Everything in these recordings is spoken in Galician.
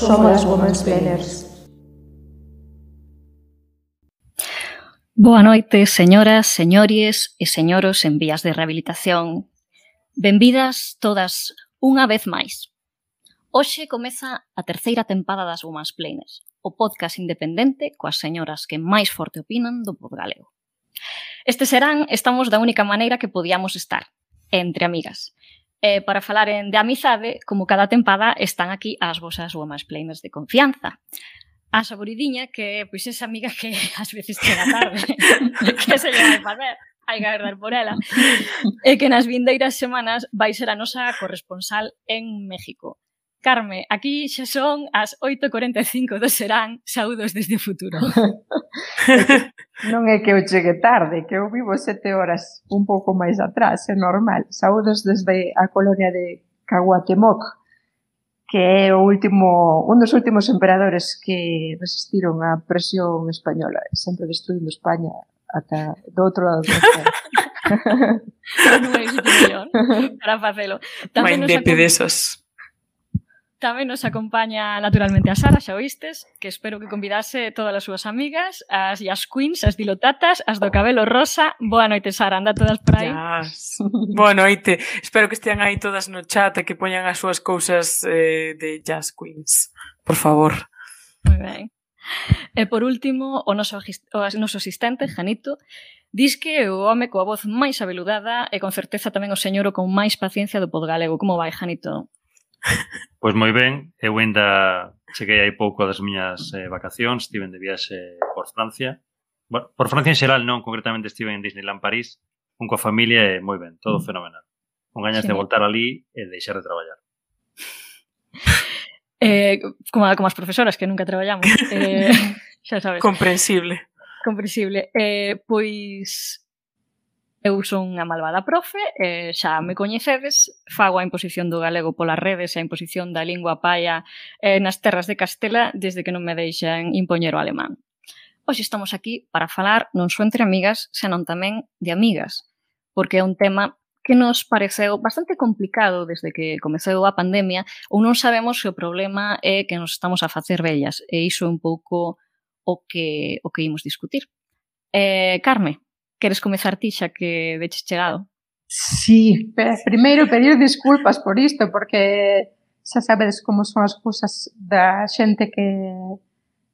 Somos as Women's Planners. Boa noite, señoras, señores e señoros en vías de rehabilitación. Benvidas todas unha vez máis. Hoxe comeza a terceira tempada das Women's Planners, o podcast independente coas señoras que máis forte opinan do podgalego. Este serán estamos da única maneira que podíamos estar, entre amigas, eh, para falar en de amizade, como cada tempada, están aquí as vosas Women's planers de confianza. A saboridiña, que pois pues, esa amiga que ás veces chega tarde, que se lle vai facer, hai que agardar por ela, e que nas vindeiras semanas vai ser a nosa corresponsal en México. Carme, aquí xa son as 8.45 do serán, saúdos desde o futuro. non é que eu chegue tarde, que eu vivo sete horas un pouco máis atrás, é normal. Saúdos desde a colonia de Caguatemoc, que é o último, un dos últimos emperadores que resistiron á presión española. Sempre destruindo España ata do outro lado do Non hai para facelo. Tamén nos acompa... Tamén nos acompaña naturalmente a Sara, xa oístes, que espero que convidase todas as súas amigas, as as queens, as dilotatas, as do cabelo rosa. Boa noite, Sara, anda todas por aí. Yes. Boa noite. Espero que estean aí todas no chat e que poñan as súas cousas eh, de jazz queens, por favor. Moi ben. E por último, o noso, o noso asistente, Janito, Dis que o home coa voz máis abeludada e con certeza tamén o señor o con máis paciencia do podgalego. Como vai, Janito? Pois moi ben, eu ainda cheguei aí pouco das miñas eh, vacacións, estiven de viaxe por Francia. Bueno, por Francia en xeral non, concretamente estive en Disneyland París, un coa familia e moi ben, todo mm. fenomenal. Con gañas sí. de voltar ali e deixar de traballar. Eh, como, como as profesoras que nunca traballamos. Eh, xa sabes. Comprensible. Comprensible. Eh, pois Eu son a malvada profe, eh, xa me coñecedes, fago a imposición do galego polas redes e a imposición da lingua paia eh, nas terras de Castela desde que non me deixan impoñer o alemán. Hoxe estamos aquí para falar non só entre amigas, senón tamén de amigas, porque é un tema que nos pareceu bastante complicado desde que comeceu a pandemia ou non sabemos se o problema é que nos estamos a facer vellas e iso é un pouco o que, o que imos discutir. Eh, Carme, Queres comezar ti xa que veches chegado? Sí, pero primeiro pedir disculpas por isto, porque xa sabedes como son as cousas da xente que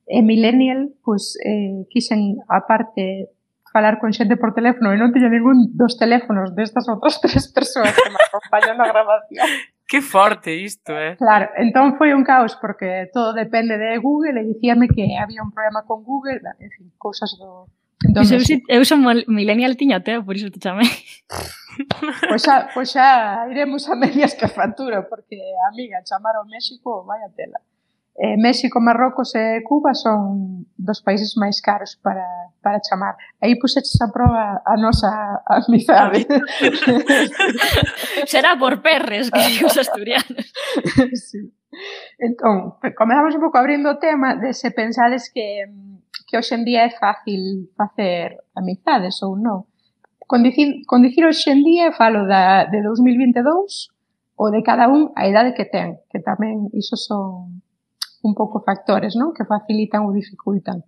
é millennial, pois eh, quixen aparte falar con xente por teléfono e non tiña ningún dos teléfonos destas outras tres persoas que me acompañan na grabación. Que forte isto, eh? Claro, entón foi un caos porque todo depende de Google e dicíame que había un problema con Google, en fin, cousas do, Pois eu, eu son millennial tiña teo, por iso te chamei. Pois xa, pois xa iremos a medias que factura, porque, amiga, chamar ao México, vai a tela. Eh, México, Marrocos e Cuba son dos países máis caros para, para chamar. Aí puxeches a prova a nosa amizade. Será por perres que os asturianos. sí. Entón, comezamos un pouco abrindo o tema de se pensades que mm, que hoxe en día é fácil facer amizades ou non. Con dicir, con dicir hoxe en día falo da, de 2022 ou de cada un a idade que ten, que tamén iso son un pouco factores, non? Que facilitan ou dificultan.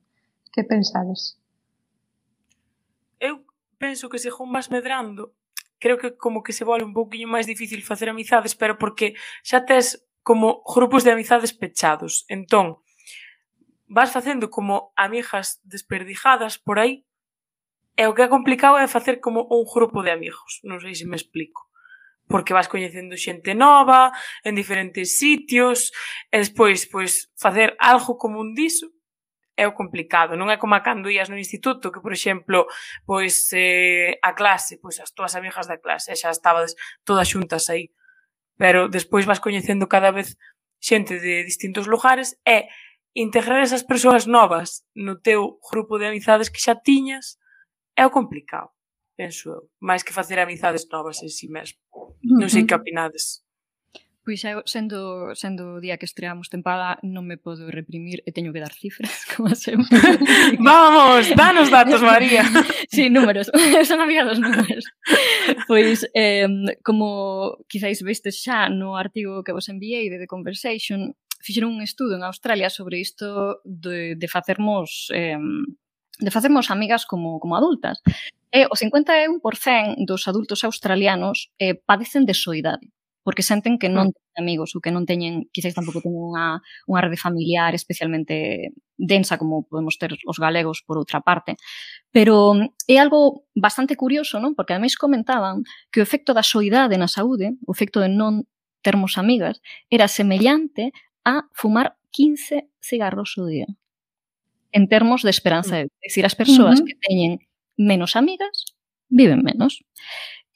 Que pensades? Eu penso que según vas medrando, creo que como que se vole un pouquiño máis difícil facer amizades, pero porque xa tes como grupos de amizades pechados. Entón, vas facendo como amigas desperdijadas por aí e o que é complicado é facer como un grupo de amigos, non sei se me explico. Porque vas coñecendo xente nova en diferentes sitios e despois pois facer algo común diso é o complicado, non é como a cando ías no instituto, que, por exemplo, pois eh, a clase, pois as túas amigas da clase, xa estabas todas xuntas aí. Pero despois vas coñecendo cada vez xente de distintos lugares e integrar esas persoas novas no teu grupo de amizades que xa tiñas é o complicado, penso eu, máis que facer amizades novas en si sí mesmo. Non sei que opinades. Pois eu, sendo, sendo o día que estreamos tempada, non me podo reprimir e teño que dar cifras, como sempre. Vamos, danos datos, María. sí, números. Son amiga dos números. Pois, eh, como quizáis viste xa no artigo que vos enviei de The Conversation, fixeron un estudo en Australia sobre isto de, de facermos eh, de facermos amigas como, como adultas. E o 51% dos adultos australianos eh, padecen de soidade porque senten que non mm. teñen amigos ou que non teñen, quizás tampouco teñen unha, unha rede familiar especialmente densa como podemos ter os galegos por outra parte. Pero mm, é algo bastante curioso, non? Porque ademais comentaban que o efecto da soidade na saúde, o efecto de non termos amigas, era semellante a fumar 15 cigarros o día. En termos de esperanza de vida. É dicir, as persoas uh -huh. que teñen menos amigas viven menos.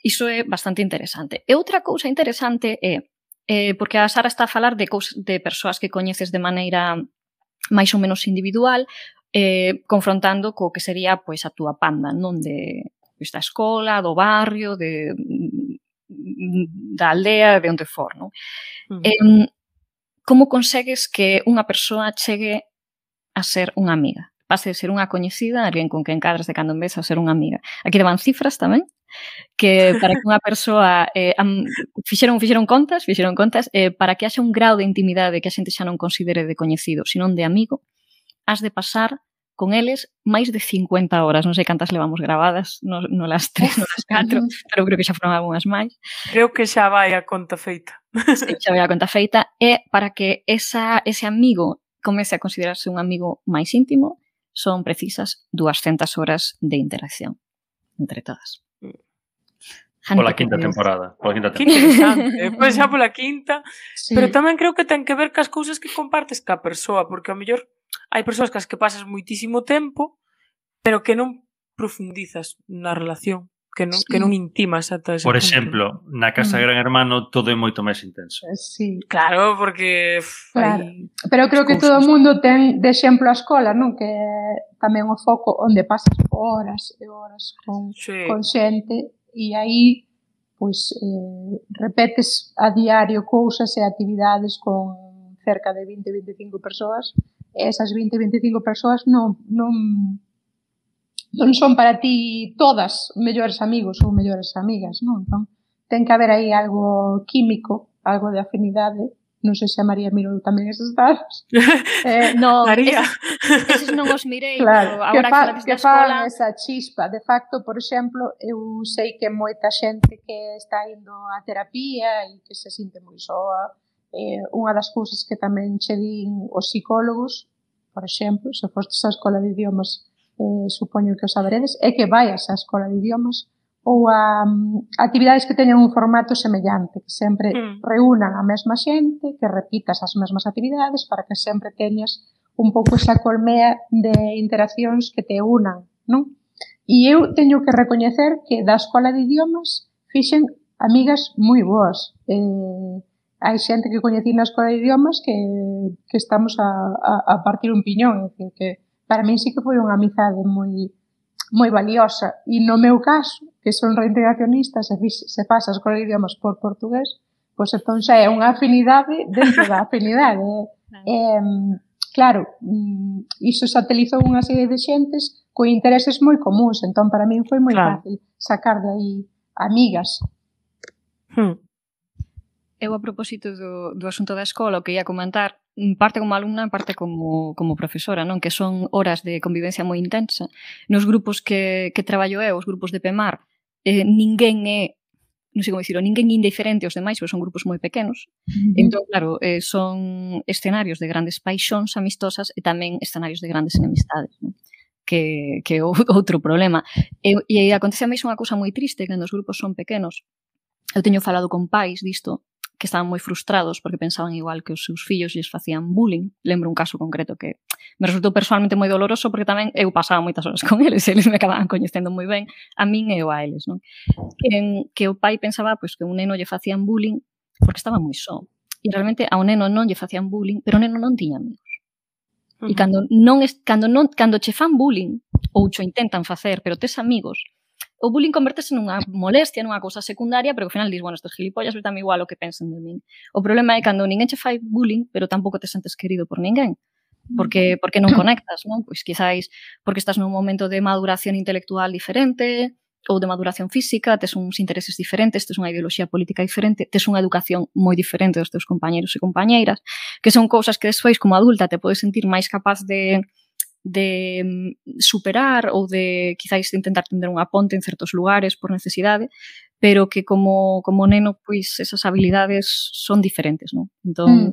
Iso é bastante interesante. E outra cousa interesante é, eh, porque a Sara está a falar de, cousas, de persoas que coñeces de maneira máis ou menos individual, eh, confrontando co que sería pois a túa panda, non de pois, da escola, do barrio, de, mm, da aldea, de onde for, non? Uh -huh. eh, como consegues que unha persoa chegue a ser unha amiga? Pase de ser unha coñecida, alguén con quen cadras de cando en vez a ser unha amiga. Aquí te van cifras tamén, que para que unha persoa eh, am, fixeron fixeron contas, fixeron contas eh, para que haxa un grau de intimidade que a xente xa non considere de coñecido, senón de amigo, has de pasar con eles máis de 50 horas, non sei cantas levamos grabadas, no, no las tres, no las 4, pero creo que xa foron algunhas máis. Creo que xa vai a conta feita. sí, xa a conta feita, é para que esa, ese amigo comece a considerarse un amigo máis íntimo, son precisas 200 horas de interacción entre todas. Hanna pola quinta temporada. Pola quinta temporada. Que interesante. pois xa pola quinta. Sí. Pero tamén creo que ten que ver cas cousas que compartes ca persoa, porque ao mellor hai persoas cas que pasas moitísimo tempo, pero que non profundizas na relación que non, sí. que non intimas ata ese Por exemplo, punto. na casa mm. Gran Hermano todo é moito máis intenso. Eh, sí. Claro, porque... Claro. Hay... Pero creo que todo o mundo ten de exemplo a escola, non? Que tamén o foco onde pasas horas e horas con, sí. con xente e aí pois eh, repetes a diario cousas e actividades con cerca de 20-25 persoas e esas 20-25 persoas non, non non son para ti todas mellores amigos ou mellores amigas, non? Entón, ten que haber aí algo químico, algo de afinidade, non sei se a María mirou tamén esas dados. eh, no, María. Eses, eses non os mirei, claro, pero agora que, fa, que, que escola... esa chispa. De facto, por exemplo, eu sei que moita xente que está indo a terapia e que se sinte moi soa. Eh, unha das cousas que tamén che din os psicólogos, por exemplo, se fostes a escola de idiomas eh, supoño que o saberedes, é que vaias á escola de idiomas ou a um, actividades que teñen un formato semellante, que sempre mm. reúnan a mesma xente, que repitas as mesmas actividades para que sempre teñas un pouco esa colmea de interaccións que te unan, non? E eu teño que recoñecer que da escola de idiomas fixen amigas moi boas. Eh, hai xente que coñecí na escola de idiomas que, que estamos a, a, a partir un piñón, que, que para min sí que foi unha amizade moi moi valiosa. E no meu caso, que son reintegracionista, se, se pasas de idiomas por portugués, pois entón xa é unha afinidade dentro da afinidade. eh, claro, mm, iso satelizou unha serie de xentes con intereses moi comuns, entón para min foi moi claro. fácil sacar de aí amigas. Hmm eu a propósito do, do asunto da escola, o que ia comentar, mm, parte como alumna, parte como, como profesora, non? Que son horas de convivencia moi intensa. Nos grupos que, que traballo eu, os grupos de PEMAR, eh, ninguén é non sei como dicirlo, ninguén indiferente aos demais, pois son grupos moi pequenos. Uh -huh. Entón, claro, eh, son escenarios de grandes paixóns amistosas e tamén escenarios de grandes enemistades. Non? Que, que é outro problema. E, e acontece a mesma unha cousa moi triste que nos grupos son pequenos. Eu teño falado con pais disto, que estaban moi frustrados porque pensaban igual que os seus fillos lles facían bullying. Lembro un caso concreto que me resultou personalmente moi doloroso porque tamén eu pasaba moitas horas con eles, eles me acababan coñecendo moi ben a min e eu a eles, non? Que, que o pai pensaba pois que un neno lle facían bullying porque estaba moi só. E realmente ao neno non lle facían bullying, pero o neno non tiña amigos. Uh -huh. E cando non, cando non cando che fan bullying ou cho intentan facer, pero tes amigos, o bullying convertese nunha molestia, nunha cousa secundaria, pero ao final dis, bueno, estes gilipollas, pero tamén igual o que pensen de min. O problema é cando ninguén che fai bullying, pero tampouco te sentes querido por ninguén. Porque, mm. porque non conectas, non? Pois quizáis porque estás nun momento de maduración intelectual diferente, ou de maduración física, tes uns intereses diferentes, tes unha ideoloxía política diferente, tes unha educación moi diferente dos teus compañeros e compañeiras, que son cousas que despois como adulta te podes sentir máis capaz de, de mm, superar ou de quizáis intentar tender unha ponte en certos lugares por necesidade, pero que como, como neno, pois esas habilidades son diferentes, non? Entón, mm.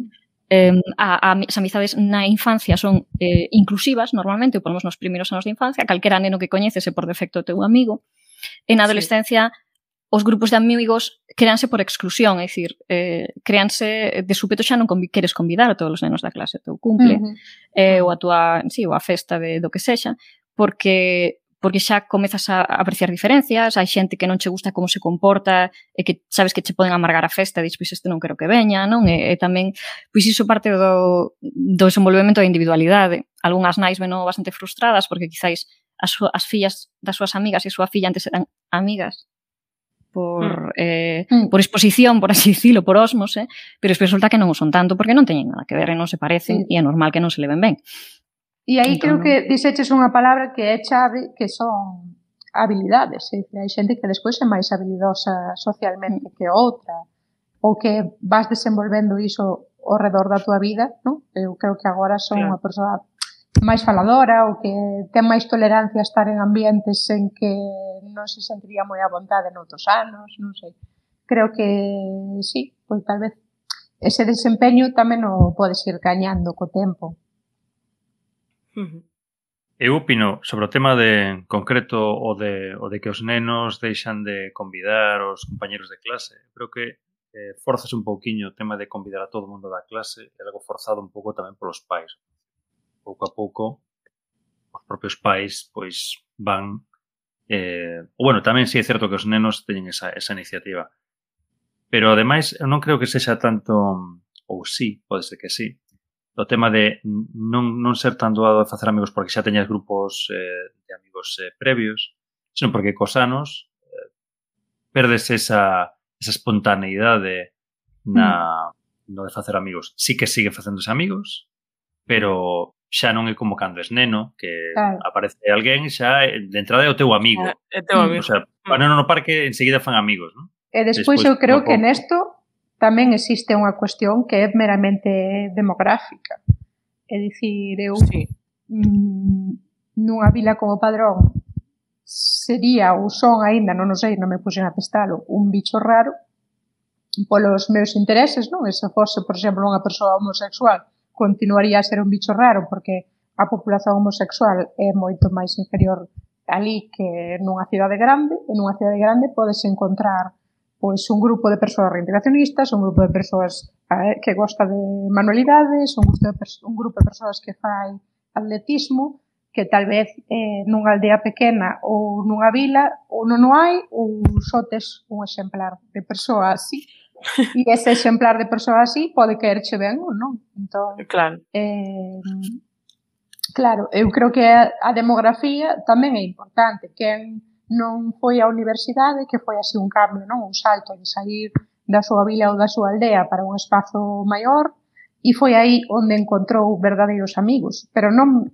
eh, a, a, as amizades na infancia son eh, inclusivas normalmente, ou ponemos nos primeiros anos de infancia, calquera neno que coñeces é por defecto teu amigo, En adolescencia sí os grupos de amigos créanse por exclusión, é dicir, eh, créanse de súpeto xa non convi, queres convidar a todos os nenos da clase ao teu cumple, uh -huh. eh, ou a tua, sí, ou a festa de do que sexa, porque porque xa comezas a apreciar diferencias, hai xente que non che gusta como se comporta e que sabes que che poden amargar a festa, e dis, pois este non quero que veña, non? E, e tamén, pois iso parte do, do desenvolvemento da individualidade. Algúnas nais veno bastante frustradas porque quizáis as, as fillas das súas amigas e a súa filla antes eran amigas por, mm. eh, mm. por exposición, por así dicilo, por osmose, pero resulta que non o son tanto porque non teñen nada que ver e non se parecen sí. e é normal que non se leven ben. E aí entón, creo que dixeches unha palabra que é chave, que son habilidades, é dicir, hai xente que despois é máis habilidosa socialmente mm. que outra, ou que vas desenvolvendo iso ao redor da tua vida, non? Eu creo que agora son claro. unha persoa máis faladora ou que ten máis tolerancia a estar en ambientes en que non se sentiría moi a vontade noutros anos, non sei. Creo que sí, pois tal vez ese desempeño tamén o podes ir cañando co tempo. Eu opino sobre o tema de concreto o de, o de que os nenos deixan de convidar os compañeros de clase. Creo que eh, forzas un pouquiño o tema de convidar a todo o mundo da clase é algo forzado un pouco tamén polos pais. Pouco a pouco os propios pais pois van Eh, bueno, tamén sí é certo que os nenos teñen esa, esa iniciativa. Pero ademais non creo que sexa tanto ou sí, pode ser que sí. O tema de non, non ser tan doado a facer amigos porque xa teñas grupos eh, de amigos eh, previos, senón porque cos anos eh, perdes esa, esa espontaneidade na, mm. no de facer amigos. Sí que sigue facéndose amigos, pero xa non é como cando es neno, que claro. aparece alguén xa eh, de entrada é o teu amigo. É, é teu amigo. O sea, para neno no parque enseguida fan amigos, non? E despois, despois eu creo que nesto tamén existe unha cuestión que é meramente demográfica. É dicir, eu sí. Mm, nunha vila como Padrón sería ou son aínda, non o sei, non me puxen a pestalo, un bicho raro polos meus intereses, non? E se fose, por exemplo, unha persoa homosexual, continuaría a ser un bicho raro porque a populación homosexual é moito máis inferior ali que nunha cidade grande, e nunha cidade grande podes encontrar pois un grupo de persoas reintegracionistas, un grupo de persoas eh, que gosta de manualidades, un, grupo de un grupo de persoas que fai atletismo, que tal vez eh, nunha aldea pequena ou nunha vila ou non o hai ou só tes un exemplar de persoa así e ese exemplar de persoa así pode caerche ben ou non. Entón, claro. Eh, claro, eu creo que a, a demografía tamén é importante. Quen non foi á universidade, que foi así un cambio, non? un salto de sair da súa vila ou da súa aldea para un espazo maior, e foi aí onde encontrou verdadeiros amigos. Pero non,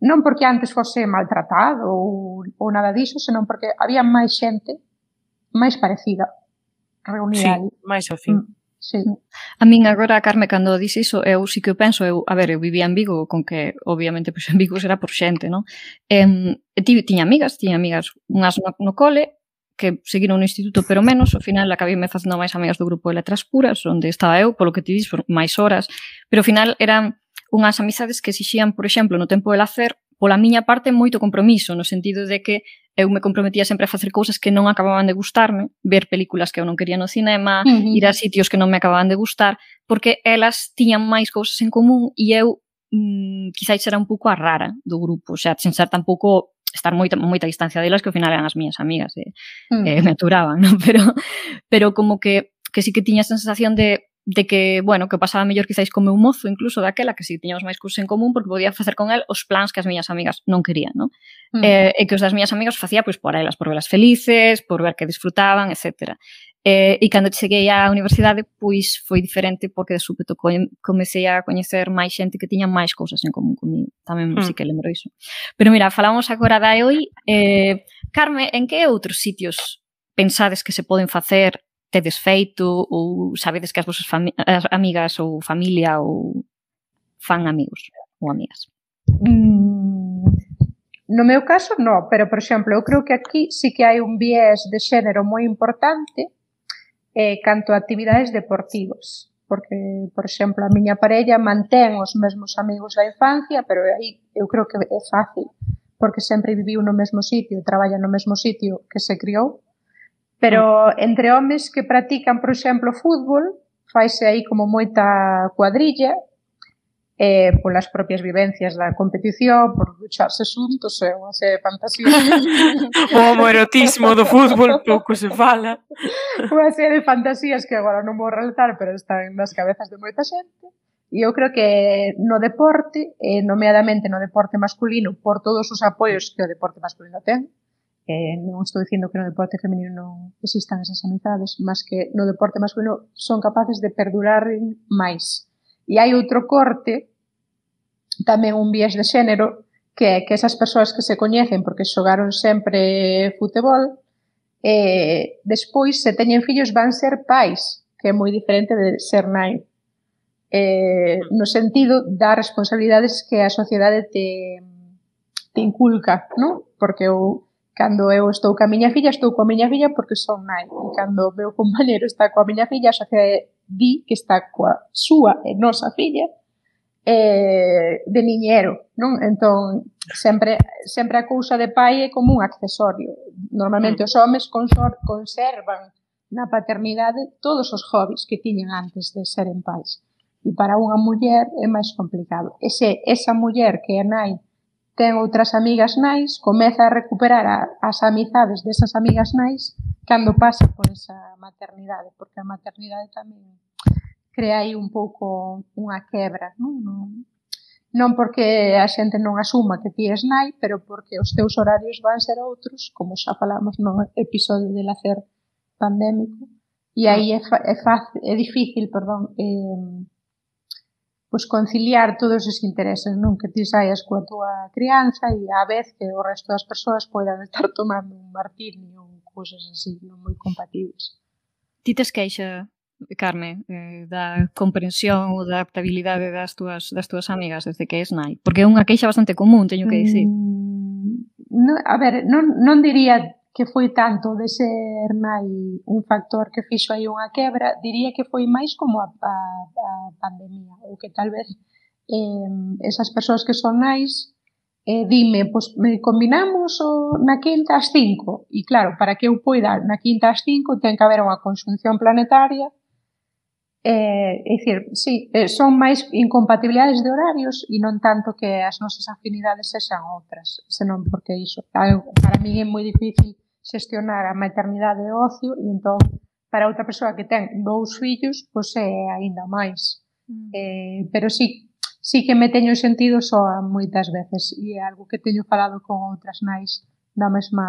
non porque antes fose maltratado ou, ou nada diso, senón porque había máis xente máis parecida reunir sí, máis ao fin. Mm. Sí. Mm. A min agora, Carme, cando dis iso, eu sí que o penso, eu, a ver, eu vivía en Vigo, con que, obviamente, pois, en Vigo será por xente, non? E, ti, tiña amigas, tiña amigas, unhas no, no cole, que seguiron no instituto pero menos, ao final acabíme facendo máis amigas do grupo de letras puras, onde estaba eu, polo que ti dis, por máis horas, pero ao final eran unhas amizades que exixían, por exemplo, no tempo de lacer, pola miña parte, moito compromiso, no sentido de que eu me comprometía sempre a facer cousas que non acababan de gustarme, ver películas que eu non quería no cinema, uh -huh. ir a sitios que non me acababan de gustar, porque elas tiñan máis cousas en común e eu mm, quizáis era un pouco a rara do grupo, o sea, sen ser tampouco estar moita moita distancia delas que ao final eran as miñas amigas e, -huh. e me aturaban, non? pero pero como que que sí que tiña a sensación de de que, bueno, que pasaba mellor quizáis co meu mozo incluso daquela, que si tiñamos máis cursos en común porque podía facer con el os plans que as miñas amigas non querían, non? Mm. Eh, e que os das miñas amigas facía pois por elas, por velas felices, por ver que disfrutaban, etc. Eh, e cando cheguei á universidade, pois foi diferente porque de súpeto co comecei a coñecer máis xente que tiña máis cousas en común comigo. Tamén mm. sí que lembro iso. Pero mira, falamos agora da EOI. Eh, Carme, en que outros sitios pensades que se poden facer tedes feito ou sabedes que as vosas as amigas ou familia ou fan amigos ou amigas? Mm, no meu caso, no, pero, por exemplo, eu creo que aquí sí que hai un viés de xénero moi importante eh, canto a actividades deportivas porque, por exemplo, a miña parella mantén os mesmos amigos da infancia, pero aí eu creo que é fácil, porque sempre viviu no mesmo sitio, traballa no mesmo sitio que se criou, Pero ah. entre homes que practican, por exemplo, fútbol, faise aí como moita cuadrilla, eh, polas propias vivencias da competición, por ducharse xuntos, é unha serie de fantasías. o homoerotismo do fútbol pouco se fala. Unha serie de fantasías que agora non vou relatar, pero están nas cabezas de moita xente. E eu creo que no deporte, eh, nomeadamente no deporte masculino, por todos os apoios que o deporte masculino ten, Eh, non estou dicindo que no deporte femenino non existan esas amizades, mas que no deporte masculino son capaces de perdurar máis. E hai outro corte, tamén un viés de xénero, que é que esas persoas que se coñecen porque xogaron sempre futebol, eh, despois se teñen fillos van ser pais, que é moi diferente de ser nai. Eh, no sentido das responsabilidades que a sociedade te, te inculca, non? Porque o, Cando eu estou coa miña filla, estou coa miña filla porque son nai. E cando o meu compañero está coa miña filla, a sociedade di que está coa súa e nosa filla eh, de niñero. non? Entón, sempre, sempre a cousa de pai é como un accesorio. Normalmente mm. os homes conservan na paternidade todos os hobbies que tiñan antes de seren pais. E para unha muller é máis complicado. Ese, esa muller que é nai ten outras amigas nais, comeza a recuperar a, as amizades desas amigas nais cando pasa por esa maternidade, porque a maternidade tamén crea aí un pouco unha quebra, non? non? Non porque a xente non asuma que ti es nai, pero porque os teus horarios van ser outros, como xa falamos no episodio de lacer pandémico, e aí é, fa, é, fácil, é difícil, perdón, eh, pois conciliar todos os intereses, non que ti saias coa túa crianza e á vez que o resto das persoas poidan estar tomando un martini ou cousas así non moi compatibles. Ti tes queixa, Carme, eh, da comprensión ou da adaptabilidade das túas, das túas amigas desde que és nai? Porque é unha queixa bastante común, teño que dicir. Mm, no, a ver, non, non diría que foi tanto de ser nai un factor que fixo aí unha quebra, diría que foi máis como a, a, a pandemia, ou que tal vez eh, esas persoas que son nais eh, dime, pois me combinamos o, na quinta ás cinco, e claro, para que eu poida na quinta ás cinco ten que haber unha conxunción planetaria, Eh, é dicir, sí, eh, son máis incompatibilidades de horarios e non tanto que as nosas afinidades sexan outras, senón porque iso, para mí é moi difícil xestionar a maternidade e ocio e entón para outra persoa que ten dous fillos, pois é aínda máis. Mm. Eh, pero sí, sí que me teño sentido só moitas veces e é algo que teño falado con outras nais da mesma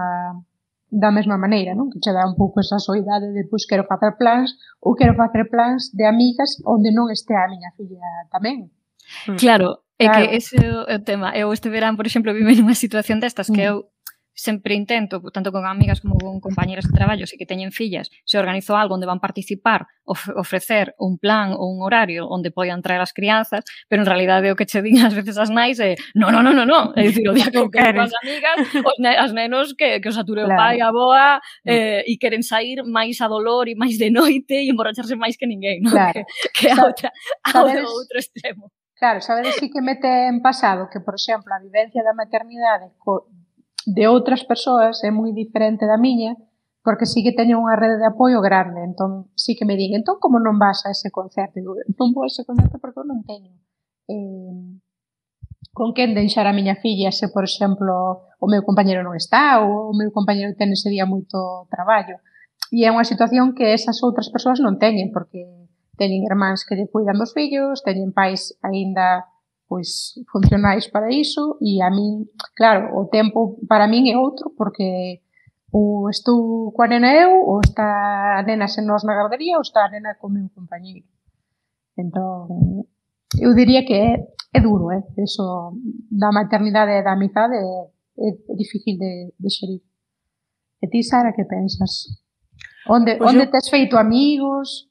da mesma maneira, non? Que che dá un pouco esa soidade de pois quero facer plans ou quero facer plans de amigas onde non estea a miña filla tamén. Claro, é claro. que ese é o tema. Eu este verán, por exemplo, vive nunha situación destas que mm. eu sempre intento, tanto con amigas como con compañeras de traballo, se que teñen fillas, se organizo algo onde van participar, of ofrecer un plan ou un horario onde poidan traer as crianzas, pero en realidade o que che din ás veces as nais é no, no, no, no, no, é dicir, o día que quero as amigas, os ne as nenos que, que os ature claro. pai, a boa, mm. eh, e queren sair máis a dolor e máis de noite e emborracharse máis que ninguén, non? claro. que, que a outra, a outro extremo. Claro, sabedes si que mete en pasado que, por exemplo, a vivencia da maternidade co, de outras persoas é moi diferente da miña, porque sí que teño unha rede de apoio grande, entón sí que me din, entón como non vas a ese concerto? Digo, non vou a ese concerto porque eu non teño. Eh, con quen deixar a miña filla se, por exemplo, o meu compañero non está ou o meu compañero ten ese día moito traballo. E é unha situación que esas outras persoas non teñen, porque teñen irmáns que lle cuidan dos fillos, teñen pais aínda pois funcionais para iso e a min, claro, o tempo para min é outro porque ou estou coa nena eu ou está a nena sen nos na gardería ou está a nena co meu compañeiro. Entón, eu diría que é, é duro, é? Eso da maternidade e da amizade é, é, é difícil de, de xerir. E ti, Sara, que pensas? Onde, pues onde eu, tes feito amigos?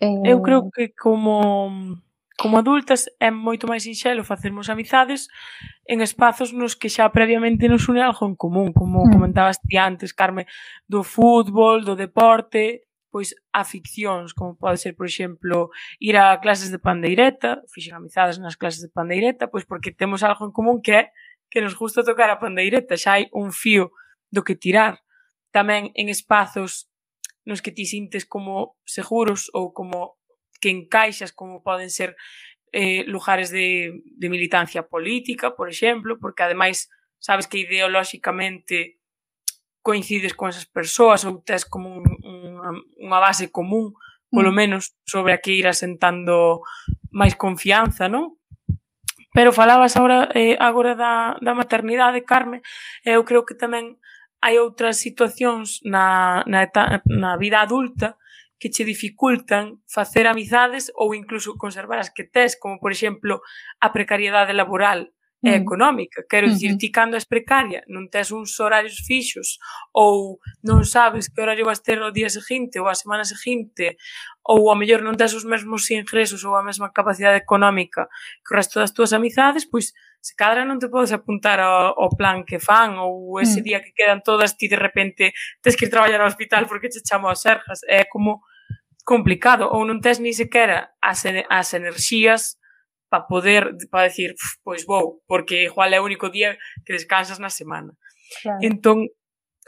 Eh... Eu creo eh, que como Como adultas é moito máis sinxelo facermos amizades en espazos nos que xa previamente nos une algo en común, como mm. comentabas ti antes, Carme, do fútbol, do deporte, pois aficións, como pode ser, por exemplo, ir a clases de pandeireta, fixen amizades nas clases de pandeireta, pois porque temos algo en común que é que nos gusta tocar a pandeireta, xa hai un fío do que tirar. Tamén en espazos nos que ti sintes como seguros ou como que encaixas como poden ser eh, lugares de, de militancia política, por exemplo, porque ademais sabes que ideolóxicamente coincides con esas persoas ou tes como un, un, unha base común, polo mm. menos sobre a que ir asentando máis confianza, non? Pero falabas agora, eh, agora da, da maternidade, Carme, eu creo que tamén hai outras situacións na, na, na vida adulta que che dificultan facer amizades ou incluso conservar as que tes, como por exemplo a precariedade laboral e mm. económica. Quero dicir, uh -huh. ti cando és precaria, non tes uns horarios fixos ou non sabes que horario vas ter o día seguinte ou a semana seguinte ou a mellor non tes os mesmos ingresos ou a mesma capacidade económica que o resto das túas amizades, pois se cadra non te podes apuntar ao, ao plan que fan ou ese mm. día que quedan todas ti de repente tes que ir traballar ao hospital porque che chamo a Sergas é como complicado ou non tes ni sequera as, as enerxías para poder para decir, pois vou, porque igual é o único día que descansas na semana. Claro. Entón,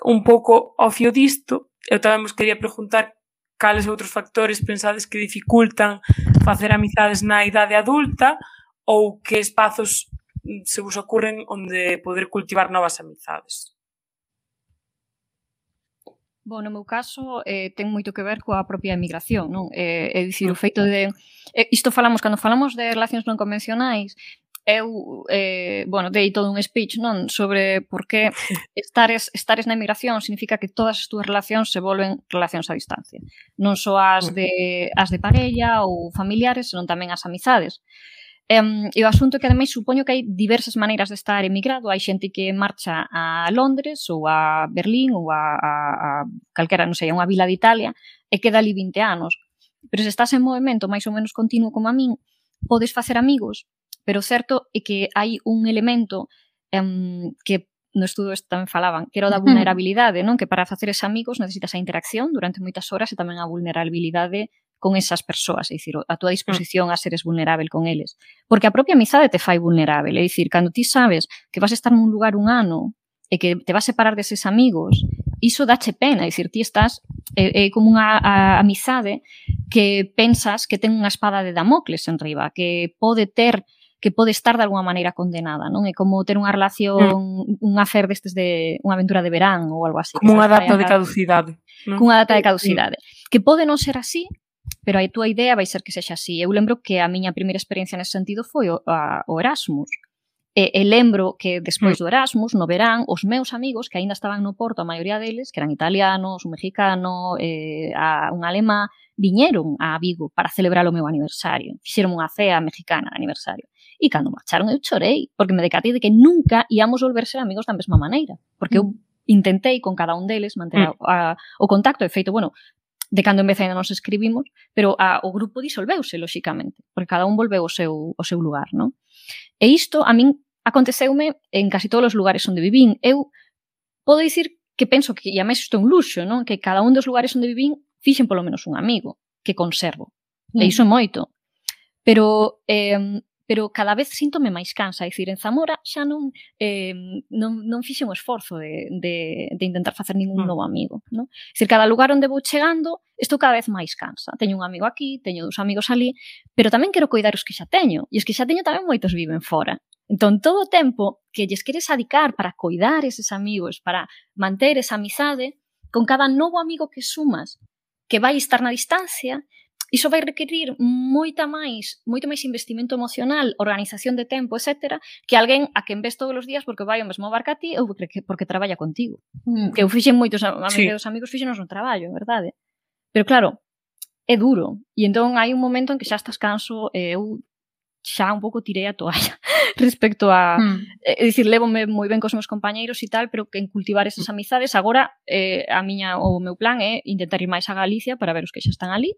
un pouco ao fio disto, eu tamén vos quería preguntar cales outros factores pensades que dificultan facer amizades na idade adulta ou que espazos se vos ocurren onde poder cultivar novas amizades? Bom, no meu caso, eh, ten moito que ver coa propia emigración, non? Eh, é dicir, o mm. feito de... Eh, isto falamos, cando falamos de relacións non convencionais, eu, eh, bueno, dei todo un speech, non? Sobre por que estares, estares na emigración significa que todas as túas relacións se volven relacións a distancia. Non só as mm. de, as de parella ou familiares, senón tamén as amizades. Um, e o asunto que ademais supoño que hai diversas maneiras de estar emigrado, hai xente que marcha a Londres ou a Berlín ou a, a, a calquera, non sei, a unha vila de Italia e queda ali 20 anos. Pero se estás en movimento máis ou menos continuo como a min, podes facer amigos, pero certo é que hai un elemento um, que no estudo tamén falaban, que era o da vulnerabilidade, non? Que para facer faceres amigos necesitas a interacción durante moitas horas e tamén a vulnerabilidade con esas persoas, é dicir, a túa disposición a seres vulnerável con eles. Porque a propia amizade te fai vulnerável, é dicir, cando ti sabes que vas estar nun lugar un ano e que te vas a separar deses amigos, iso dache pena, é dicir, ti estás é, é como unha a, amizade que pensas que ten unha espada de Damocles en riba, que pode ter que pode estar de alguma maneira condenada, non? É como ter unha relación, mm. un afer destes de unha aventura de verán ou algo así. Como unha data de caducidade. Non? Cunha data de caducidade. Mm. Que pode non ser así, pero a túa idea vai ser que sexa así. Eu lembro que a miña primeira experiencia nesse sentido foi o, a, o Erasmus. E, e lembro que despois mm. do Erasmus, no verán, os meus amigos que aínda estaban no Porto, a maioría deles, que eran italianos, un mexicano, eh, a, un alemá, viñeron a Vigo para celebrar o meu aniversario. Fixeron unha cea mexicana de aniversario. E cando marcharon eu chorei, porque me decatei de que nunca íamos volver ser amigos da mesma maneira. Porque eu mm. intentei con cada un deles manter a, a, o contacto e feito, bueno, de cando en vez ainda nos escribimos, pero a, o grupo disolveuse, lóxicamente, porque cada un volveu o seu, o seu lugar, non? E isto a min aconteceume en casi todos os lugares onde vivín. Eu podo dicir que penso que, e a máis isto é un luxo, non? Que cada un dos lugares onde vivín fixen polo menos un amigo que conservo. Mm. E iso é moito. Pero eh, pero cada vez síntome máis cansa, é dicir, en Zamora xa non eh, non, non fixe un esforzo de, de, de intentar facer ningún mm. novo amigo, non? É dicir, cada lugar onde vou chegando, estou cada vez máis cansa. Teño un amigo aquí, teño dous amigos ali, pero tamén quero coidar os que xa teño, e os que xa teño tamén moitos viven fora. Entón, todo o tempo que lles queres adicar para coidar eses amigos, para manter esa amizade, con cada novo amigo que sumas, que vai estar na distancia, iso vai requerir moita máis, moito máis investimento emocional, organización de tempo, etc, que alguén a quen ves todos os días porque vai ao mesmo barca a ti ou porque, porque traballa contigo. Mm. Que eu fixen moitos amigos, sí. dos amigos fixenos no traballo, verdade? Pero claro, é duro. E entón hai un momento en que xa estás canso, e eu xa un pouco tirei a toalla respecto a, mm. eh, dicir, levome moi ben cos meus compañeiros e tal, pero que en cultivar esas mm. amizades agora eh, a miña o meu plan é intentar ir máis a Galicia para ver os que xa están ali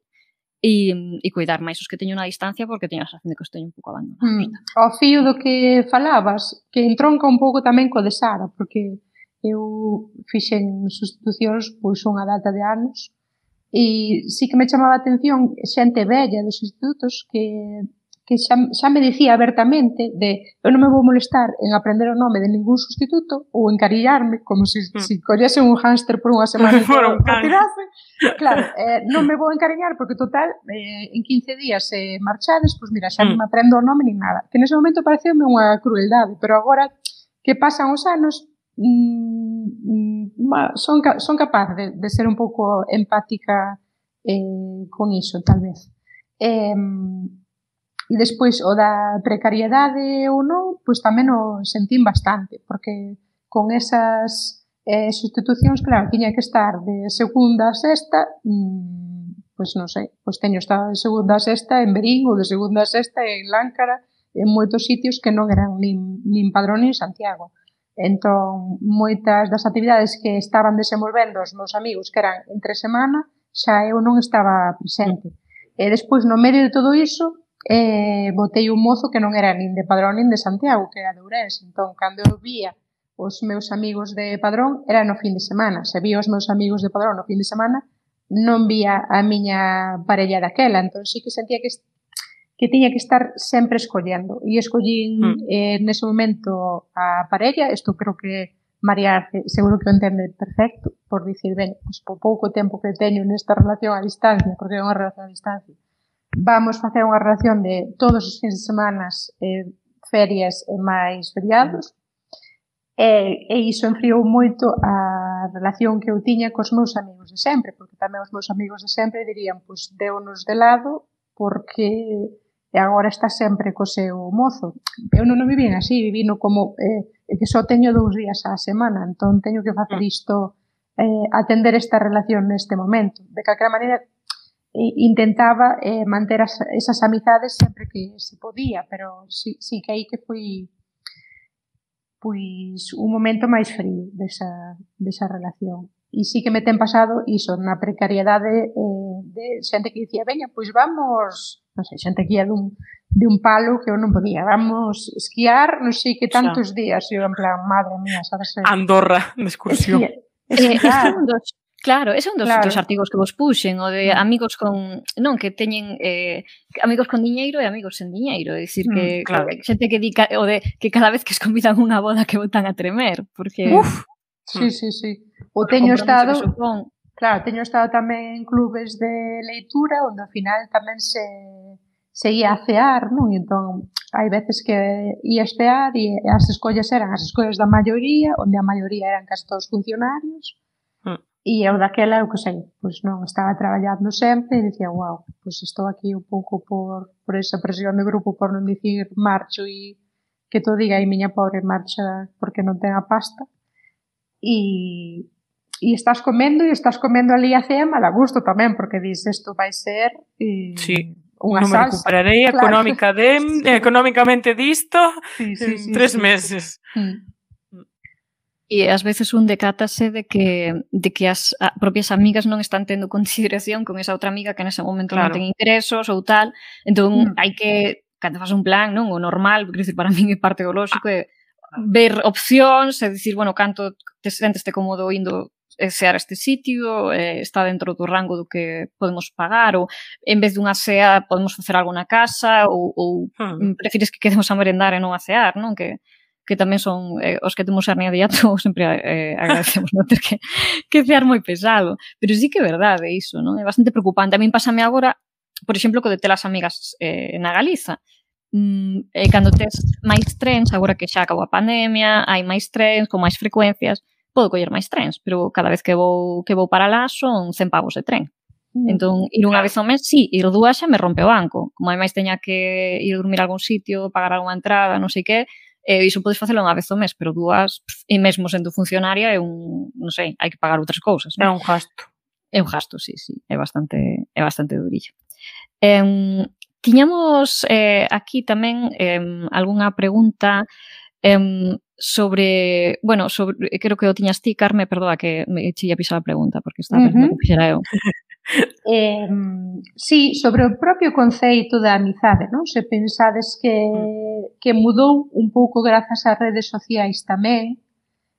e, e cuidar máis os que teño na distancia porque teño a sensación de que os teño un pouco abandonados. Mm. O fío do que falabas, que entronca un pouco tamén co de Sara, porque eu fixen sustitucións pois unha data de anos e sí que me chamaba a atención xente bella dos institutos que que xa, xa me dicía abertamente de eu non me vou molestar en aprender o nome de ningún sustituto ou encarillarme como se, mm. se collese un hámster por unha semana por un tirase. Claro, eh, non me vou encariñar porque total eh, en 15 días se eh, marchades, pois pues mira, xa mm. non me aprendo o nome nin nada. Que nese momento pareceume unha crueldade, pero agora que pasan os anos mm, mm, son, son capaz de, de ser un pouco empática eh, con iso, tal vez. Eh, E despois o da precariedade ou non, pois tamén o sentín bastante, porque con esas eh, sustitucións, claro, tiña que estar de segunda a sexta, mm, pois non sei, pois teño estado de segunda a sexta en Berín ou de segunda a sexta en Láncara, en moitos sitios que non eran nin, nin Padrón nin Santiago. Entón, moitas das actividades que estaban desenvolvendo os meus amigos que eran entre semana, xa eu non estaba presente. E despois, no medio de todo iso, eh, botei un mozo que non era nin de Padrón nin de Santiago, que era de Ourense. Entón, cando eu vía os meus amigos de Padrón, era no fin de semana. Se vía os meus amigos de Padrón no fin de semana, non vía a miña parella daquela. Entón, sí que sentía que, que tiña que estar sempre escollendo. E escollín mm. eh, nese momento a parella, isto creo que María seguro que o entende perfecto, por dicir, ben, pois, po pouco tempo que teño nesta relación a distancia, porque é unha relación a distancia, Vamos facer unha relación de todos os fins de semanas, eh, ferias e máis feriados. E, e iso enfriou moito a relación que eu tiña cos meus amigos de sempre, porque tamén os meus amigos de sempre dirían, pois, deunos de lado, porque e agora está sempre co seu mozo. Eu non o vivín así, vivino como eh, que só teño dous días á semana, entón teño que facer mm. isto eh, atender esta relación neste momento. De calquera maneira, intentaba eh, manter as, esas amizades sempre que se podía, pero sí, sí que aí que foi pois un momento máis frío desa, desa relación. E sí que me ten pasado iso, na precariedade eh, de xente que dicía, veña, pois vamos, non sei, xente que ia dun, de un palo que eu non podía. Vamos esquiar, non sei que tantos Xa. días. Eu en plan, madre mía, sabes? Andorra, de excursión. Esquiar, eh, esquiar, Claro, ese é un dos, claro. dos artigos que vos puxen, o de mm. amigos con, non, que teñen eh, amigos con diñeiro e amigos sen diñeiro, é dicir que mm, claro. xente que di o de que cada vez que es convidan unha boda que botan a tremer, porque Uf, mm. sí, sí, sí. O teño estado supón... Claro, teño estado tamén en clubes de leitura onde ao final tamén se se ia a cear, non? E entón, hai veces que ia a cear e as escollas eran as escollas da maioría, onde a maioría eran castos funcionarios, E eu daquela, eu que sei, pois non estaba traballando sempre e dicía, wow, pois estou aquí un pouco por, por esa presión do grupo por non dicir marcho e que todo diga, e miña pobre marcha porque non ten a pasta. E, e estás comendo e estás comendo ali a cea mal a gusto tamén, porque dis, isto vai ser e, sí. unha non salsa. recuperarei claro. económica de, económicamente disto sí, sí, sí, en tres sí. meses. Sí. E ás veces un decátase de que, de que as a, propias amigas non están tendo consideración con esa outra amiga que nese momento claro. non ten ingresos ou tal. Entón, mm. hai que, cando faz un plan, non o normal, porque para min é parte do lógico, ah. é ver opcións, é dicir, bueno, canto te sentes te cómodo indo sear este sitio, eh, está dentro do rango do que podemos pagar, ou en vez dunha cea podemos facer algo na casa, ou, ou hmm. prefires que quedemos a merendar e non a cear, non? Que, que tamén son eh, os que temos hernia de hiato, sempre eh, agradecemos non ter que, que cear moi pesado. Pero sí que é verdade iso, non? É bastante preocupante. A min pásame agora, por exemplo, co de ter as amigas eh, na Galiza. Mm, e cando tes máis trens, agora que xa acabou a pandemia, hai máis trens con máis frecuencias, podo coller máis trens, pero cada vez que vou que vou para lá son 100 pavos de tren. Mm, entón, ir unha vez ao mes, sí, ir dúas xa me rompe o banco. Como ademais teña que ir dormir a algún sitio, pagar algunha entrada, non sei que, E iso podes facelo unha vez ao mes, pero dúas, e mesmo sendo funcionaria, é un, non sei, hai que pagar outras cousas. Non? É un gasto. É un gasto, sí, sí, é bastante, é bastante durillo. Eh, tiñamos eh, aquí tamén eh, algunha pregunta eh, sobre, bueno, sobre, creo que o tiñas ti, Carme, perdoa que me che a pisar a pregunta, porque está uh -huh. pensando que fixera eu. Eh, sí, sobre o propio conceito da amizade, non? Se pensades que, que mudou un pouco grazas ás redes sociais tamén,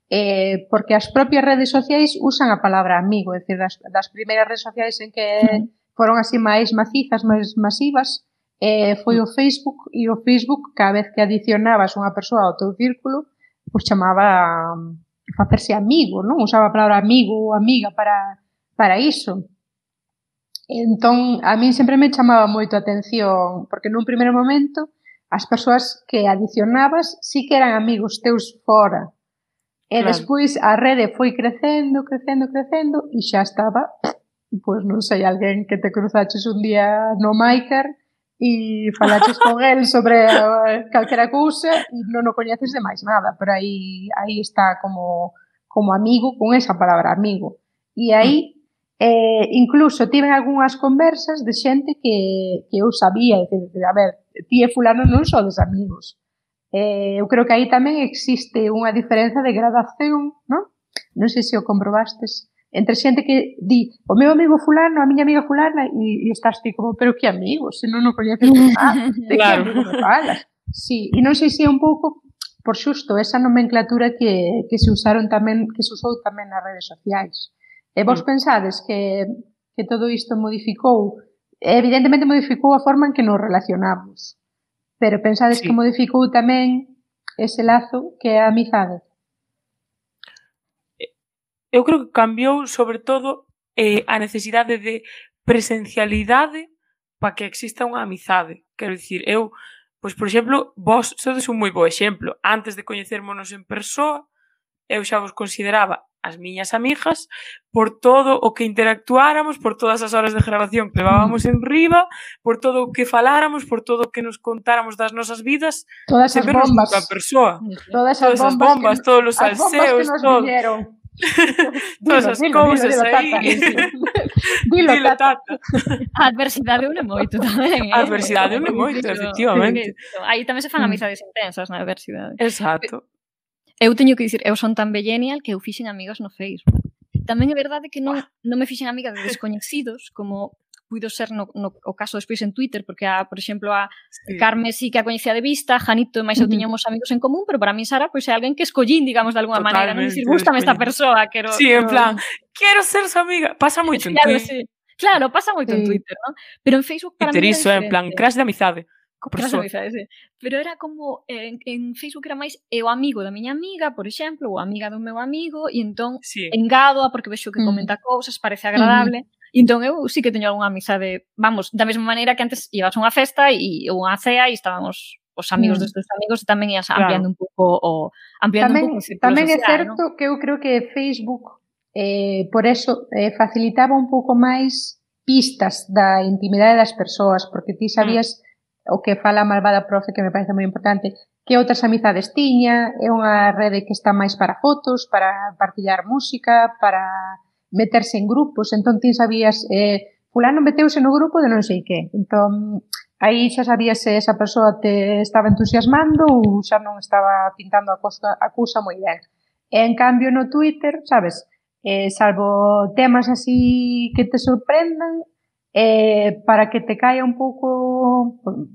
eh, porque as propias redes sociais usan a palabra amigo, é dicir, das, das primeiras redes sociais en que foron así máis macizas, máis masivas, eh, foi o Facebook e o Facebook cada vez que adicionabas unha persoa ao teu círculo, pois chamaba a facerse amigo, non? Usaba a palabra amigo ou amiga para, para iso. Entón, a min sempre me chamaba moito a atención, porque nun primeiro momento as persoas que adicionabas sí que eran amigos teus fora. E claro. despois a rede foi crecendo, crecendo, crecendo e xa estaba, pois non sei, alguén que te cruzaches un día no Maiker e falaches con el sobre calquera cousa e non o coñeces de máis nada, pero aí aí está como como amigo con esa palabra amigo. E aí mm. Eh, incluso tiven algunhas conversas de xente que, que eu sabía, dicir, a ver, ti e fulano non son dos amigos. Eh, eu creo que aí tamén existe unha diferenza de gradación, non? Non sei se o comprobastes, entre xente que di, o meu amigo fulano, a miña amiga fulana, e, e estás ti como, pero que amigos, se non o coñeces ah, de claro. que amigo falas. Sí, e non sei se é un pouco por xusto esa nomenclatura que, que se usaron tamén que se usou tamén nas redes sociais E vos mm. pensades que, que todo isto modificou, evidentemente modificou a forma en que nos relacionamos, pero pensades sí. que modificou tamén ese lazo que é a amizade? Eh, eu creo que cambiou sobre todo eh, a necesidade de presencialidade para que exista unha amizade. Quero dicir, eu, pois por exemplo, vos sodes un moi bo exemplo. Antes de coñecermonos en persoa, eu xa vos consideraba as miñas amigas por todo o que interactuáramos, por todas as horas de grabación que levábamos en riba, por todo o que faláramos, por todo o que nos contáramos das nosas vidas. Todas as bombas. a persoa. Todas, todas as bombas, bombas que, todos os salseos, todo. Todas as cousas aí. Dilo, dilo, tata. A adversidade une moito tamén. Eh? A adversidade une moito, efectivamente. Aí tamén se fan mm. amizades intensas na adversidade. Exacto. Eu teño que dicir, eu son tan millennial que eu fixen amigos no Facebook. Tamén é verdade que non, non me fixen amiga de descoñecidos, como puido ser no, no o caso despois en Twitter, porque a, por exemplo, a sí. Carme sí que a coñecía de vista, Janito e máis eu tiñamos amigos en común, pero para min Sara pois é alguén que escollín, digamos, de alguna maneira, non dicir, gustame esta persoa, quero Sí, en plan, quero ser súa amiga. Pasa moito en Twitter. Sí. Claro, pasa moito sí. en Twitter, non? Pero en Facebook para Twitter iso é en plan, crash de amizade co profesor. Sabes, sí. Pero era como, en, en Facebook era máis eu amigo da miña amiga, por exemplo, ou amiga do meu amigo, e entón sí. engádoa porque vexo que mm. comenta cousas, parece mm. agradable. Mm. E entón eu sí que teño algunha amizade, vamos, da mesma maneira que antes ibas a unha festa e unha cea e estábamos os amigos mm. destes amigos e tamén ias ampliando claro. un pouco o ampliando tamén, un pouco Tamén social, é certo ¿no? que eu creo que Facebook eh, por eso eh, facilitaba un pouco máis pistas da intimidade das persoas, porque ti mm. sabías mm o que fala a malvada profe que me parece moi importante, que outras amizades tiña, é unha rede que está máis para fotos, para partillar música, para meterse en grupos, entón ti sabías eh, fulano meteuse no grupo de non sei que. Entón, aí xa sabías se esa persoa te estaba entusiasmando ou xa non estaba pintando a, costa, a cousa moi ben. E, en cambio, no Twitter, sabes, eh, salvo temas así que te sorprendan, eh, para que te caia un pouco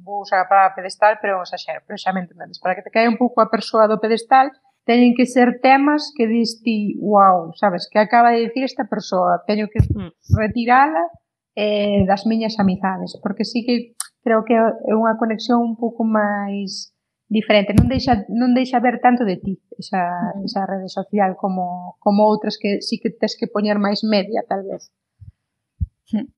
vou usar a palabra pedestal pero vamos a xer, pero xa me entendedes para que te caia un pouco a persoa do pedestal teñen que ser temas que dis ti, wow, sabes, que acaba de dicir esta persoa, teño que mm. retirala eh, das miñas amizades, porque sí que creo que é unha conexión un pouco máis diferente, non deixa, non deixa ver tanto de ti esa, mm. esa rede social como, como outras que sí que tens que poñer máis media, tal vez. Mm.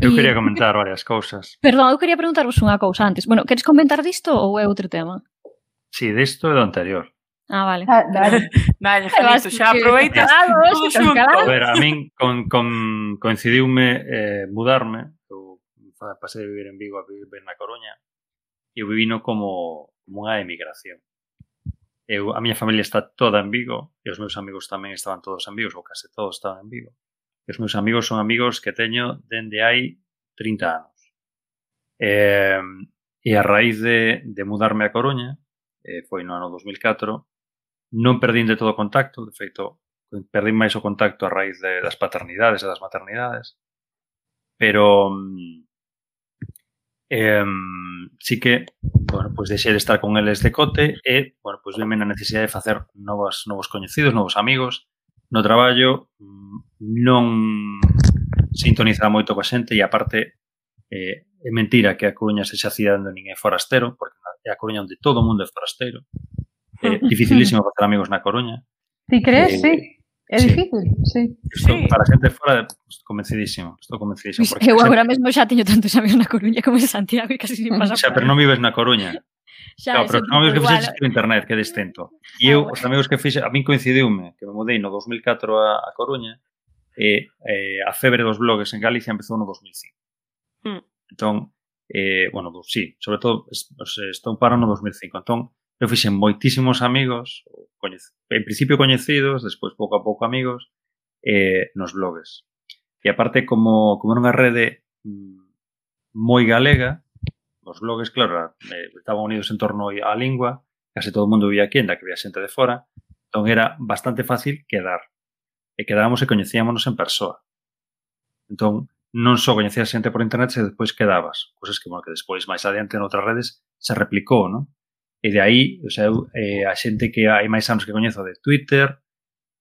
Eu quería eh, comentar varias cousas. Perdón, eu quería preguntarvos unha cousa antes. Bueno, queres comentar disto ou é outro tema? Si, sí, disto é do anterior. Ah, vale. Ah, dale, Felito, xa aproveita. A ver, a min con, con, coincidiume eh, mudarme, eu pasei de vivir en Vigo a vivir na Coruña, e eu vivino como, como unha emigración. Eu, a miña familia está toda en Vigo, e os meus amigos tamén estaban todos en Vigo, ou case todos estaban en Vigo que os meus amigos son amigos que teño dende hai 30 anos. Eh, e a raíz de, de mudarme a Coruña, eh, foi no ano 2004, non perdín de todo o contacto, de feito, perdín máis o contacto a raíz de, das paternidades e das maternidades, pero eh, sí que, bueno, pois pues deixei de estar con eles de cote e, bueno, pois pues na necesidade de facer novos, novos coñecidos, novos amigos, no traballo, non sintoniza moito coa xente e aparte eh, é mentira que a Coruña sexa cidade onde ninguén é forastero, porque é a Coruña onde todo o mundo é forastero. É eh, dificilísimo facer amigos na Coruña. Ti crees? Eh, sí. É sí. difícil, sí. Estou, sí. Para xente fora, convencidísimo. Estou convencidísimo. Pois porque eu agora sempre... mesmo xa teño tantos amigos na Coruña como en Santiago e casi sin pasar. Xa, pero non vives na Coruña. Xa, claro, pero non ves que fixeches por internet, que é distinto. Ah, e eu, ah, bueno. os amigos que fixe, a min coincidiume, que me mudei no 2004 a, a Coruña, e eh, a febre dos blogs en Galicia empezou no 2005. Mm. Entón, eh, bueno, pues, sí, sobre todo, os estouparon no 2005. Entón, eu fixen moitísimos amigos, en principio coñecidos, despois pouco a pouco amigos, eh, nos blogs. E aparte, como, como era unha rede mm, moi galega, os blogs, claro, eh, estaban unidos en torno á lingua, case todo o mundo vivía aquí, enda que había xente de fora, entón era bastante fácil quedar. E quedábamos e coñecíamonos en persoa. Entón, non só coñecías xente por internet, se despois quedabas. Cousas que, bueno, que despois, máis adiante, en outras redes, se replicou, non? E de aí, o sea, eu, eh, a xente que hai máis anos que coñezo de Twitter,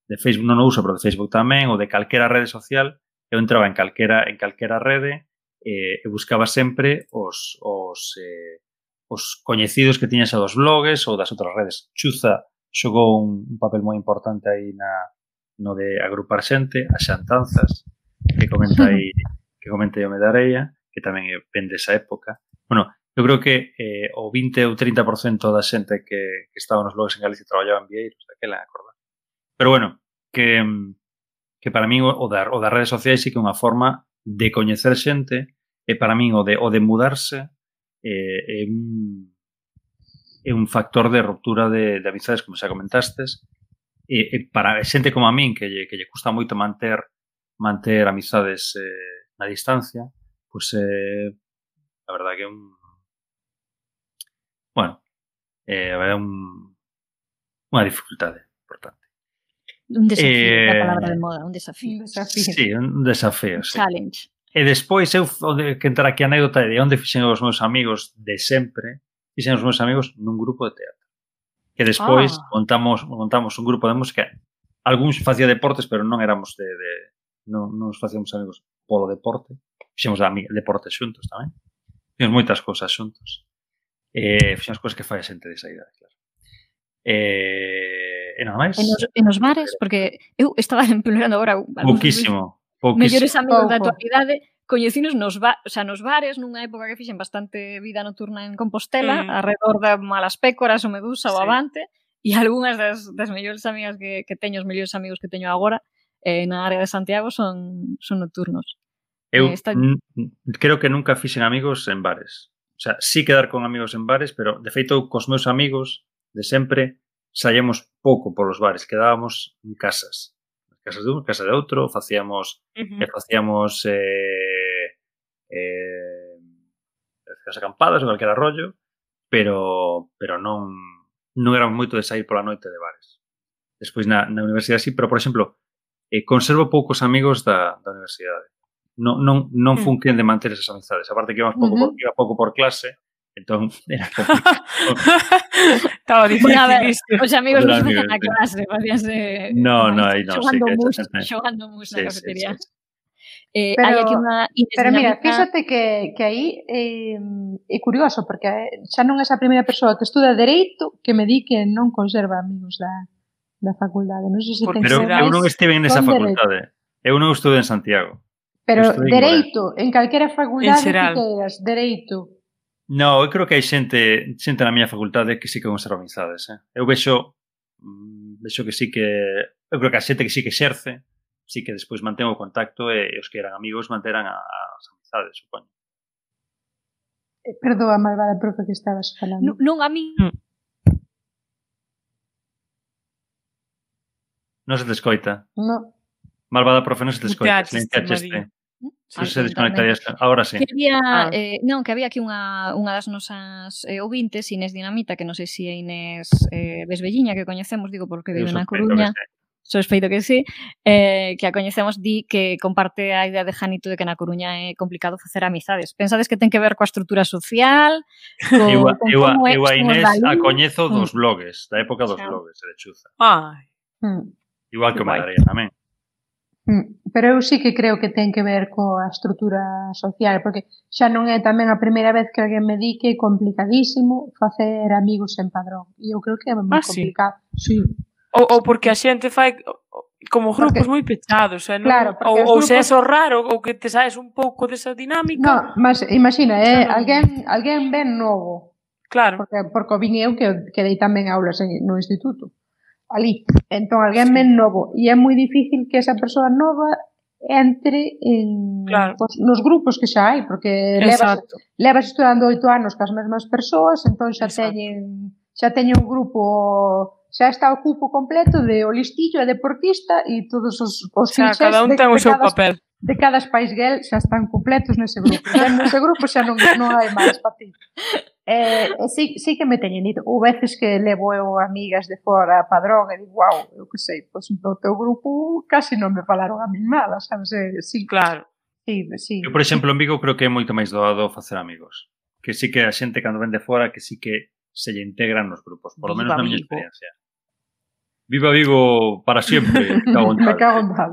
de Facebook non o uso, pero de Facebook tamén, ou de calquera rede social, eu entraba en calquera, en calquera rede, eh, e buscaba sempre os, os, eh, os coñecidos que tiñas dos blogs ou das outras redes. Chuza xogou un, un papel moi importante aí na, no de agrupar xente, as xantanzas, que comenta aí, que comenta aí o Medareia, que tamén ven desa época. Bueno, eu creo que eh, o 20 ou 30% da xente que, que estaba nos blogs en Galicia traballaba en Vieiros, daquela, acordar. Pero bueno, que, que para mí o, da, o das redes sociais sí que é unha forma de coñecer xente e para min o de, o de mudarse eh, é un é un factor de ruptura de, de amizades, como xa comentastes, e, e para xente como a min que lle, que lle custa moito manter manter amizades eh, na distancia, pois pues, eh, a verdade que é un bueno, eh, é un unha dificultade importante. Un desafío, eh, a palabra de moda, un desafío. Un desafío. Sí, un desafío. Sí. Challenge. E despois eu onde, que entrar aquí a anécdota de onde fixen os meus amigos de sempre, fixen os meus amigos nun grupo de teatro. Que despois ah. montamos montamos un grupo de música. Algúns facía deportes, pero non éramos de, de non, non nos facíamos amigos polo deporte. Fixemos de deporte xuntos tamén. Fixemos moitas cousas xuntos. Eh, fixemos cousas que fai a xente de saída, claro. Eh, e nada máis. En os, en os bares, porque eu estaba emplorando agora... Buquísimo. O que mellores amigos da actualidade coñecinos nos, ba o sea, nos bares nunha época que fixen bastante vida nocturna en Compostela, mm. alrededor de Malas Pécoras o Medusa sí. ou Avante, e algunhas das, das mellores amigas que, que teño, os mellores amigos que teño agora, eh, na área de Santiago son, son nocturnos. Eu eh, esta... creo que nunca fixen amigos en bares. O sea, sí quedar con amigos en bares, pero de feito cos meus amigos de sempre saíamos pouco polos bares, quedábamos en casas casa de un, casa de outro, facíamos uh eh, -huh. e facíamos eh, eh, as acampadas ou calquera rollo, pero pero non non éramos moito de sair pola noite de bares. Despois na, na universidade sí, pero por exemplo, eh, conservo poucos amigos da, da universidade. Non, non, non fun quen de manter esas amizades. Aparte que íbamos pouco, uh -huh. por, iba pouco por clase, Entón, era Estaba difícil. Bueno, a ver, os amigos non se na clase, facíanse... Eh, no, no, aí non. Xogando sí, mus, xogando mus sí, na cafetería. Sí, sí. Eh, pero, hai aquí unha pero mira, fíxate que, que aí eh, é curioso, porque eh, xa non é esa primeira persoa que estuda Dereito que me di que non conserva amigos da, da facultade. Non sei se porque, pero eu non estive nesa facultade. Eh. Eu non estude en Santiago. Pero Dereito, en, en calquera facultade en que queiras, Dereito, No, eu creo que hai xente, xente na miña facultade que sí que conserva amizades. Eh? Eu vexo, mm, vexo que sí que... Eu creo que a xente que sí que xerce, sí que despois mantén o contacto e, e os que eran amigos manteran a, as amizades, supoño. Eh, perdoa, malvada profe, que estabas falando. Non, non a mí... Non se te escoita. No. Malvada profe, non se te escoita. Silenciaste. Se se desconectarías, agora sí. Que había, ah. eh, non, que había aquí unha, unha das nosas eh, ouvintes, Inés Dinamita, que non sei se é Inés eh, Besbelliña, que coñecemos, digo, porque vive na Coruña. Sospeito que sí, eh, que a coñecemos di que comparte a idea de Janito de que na Coruña é complicado facer amizades. Pensades que ten que ver coa estrutura social, Eu eu con iwa, como iwa Inés a coñezo dos mm. blogs, da época dos blogs, de Chuza. Ai. Mm. Igual que o Madrid tamén. Mm, pero eu sí que creo que ten que ver coa estrutura social, porque xa non é tamén a primeira vez que alguén me di que é complicadísimo facer amigos en padrón. E eu creo que é moi ah, complicado. Sí. sí. Ou, ou porque a xente fai como grupos porque, moi pechados, eh, non? Claro, ou, ou grupos... se é raro ou que te saes un pouco desa dinámica. No, mas imagina, eh, non... alguén, alguén ben novo. Claro. Porque, porque vin eu que, que dei tamén aulas en, no instituto ali. Entón, alguén sí. men novo. E é moi difícil que esa persoa nova entre en, claro. pues, nos grupos que xa hai, porque Exacto. levas, levas estudando oito anos cas mesmas persoas, entón xa Exacto. teñen xa teñen un grupo xa está o cupo completo de o listillo e deportista e todos os, os xa, cada un ten o seu papel de cada Spice Girl xa están completos nese grupo. Xa nese grupo xa non, non hai máis para ti. Eh, eh, sí, sí que me teñen dito, ou veces que levo eu amigas de fora a Padrón e digo, wow, eu que sei, pois no teu grupo casi non me falaron a min nada, sabes? Eh, sí, claro. Sí, sí. Eu, por exemplo, en Vigo creo que é moito máis doado facer amigos. Que sí que a xente cando ven de fora que sí que se lle integran nos grupos, por lo menos na miña experiencia. Viva Vigo para sempre, cago en tal. Me cago en tal.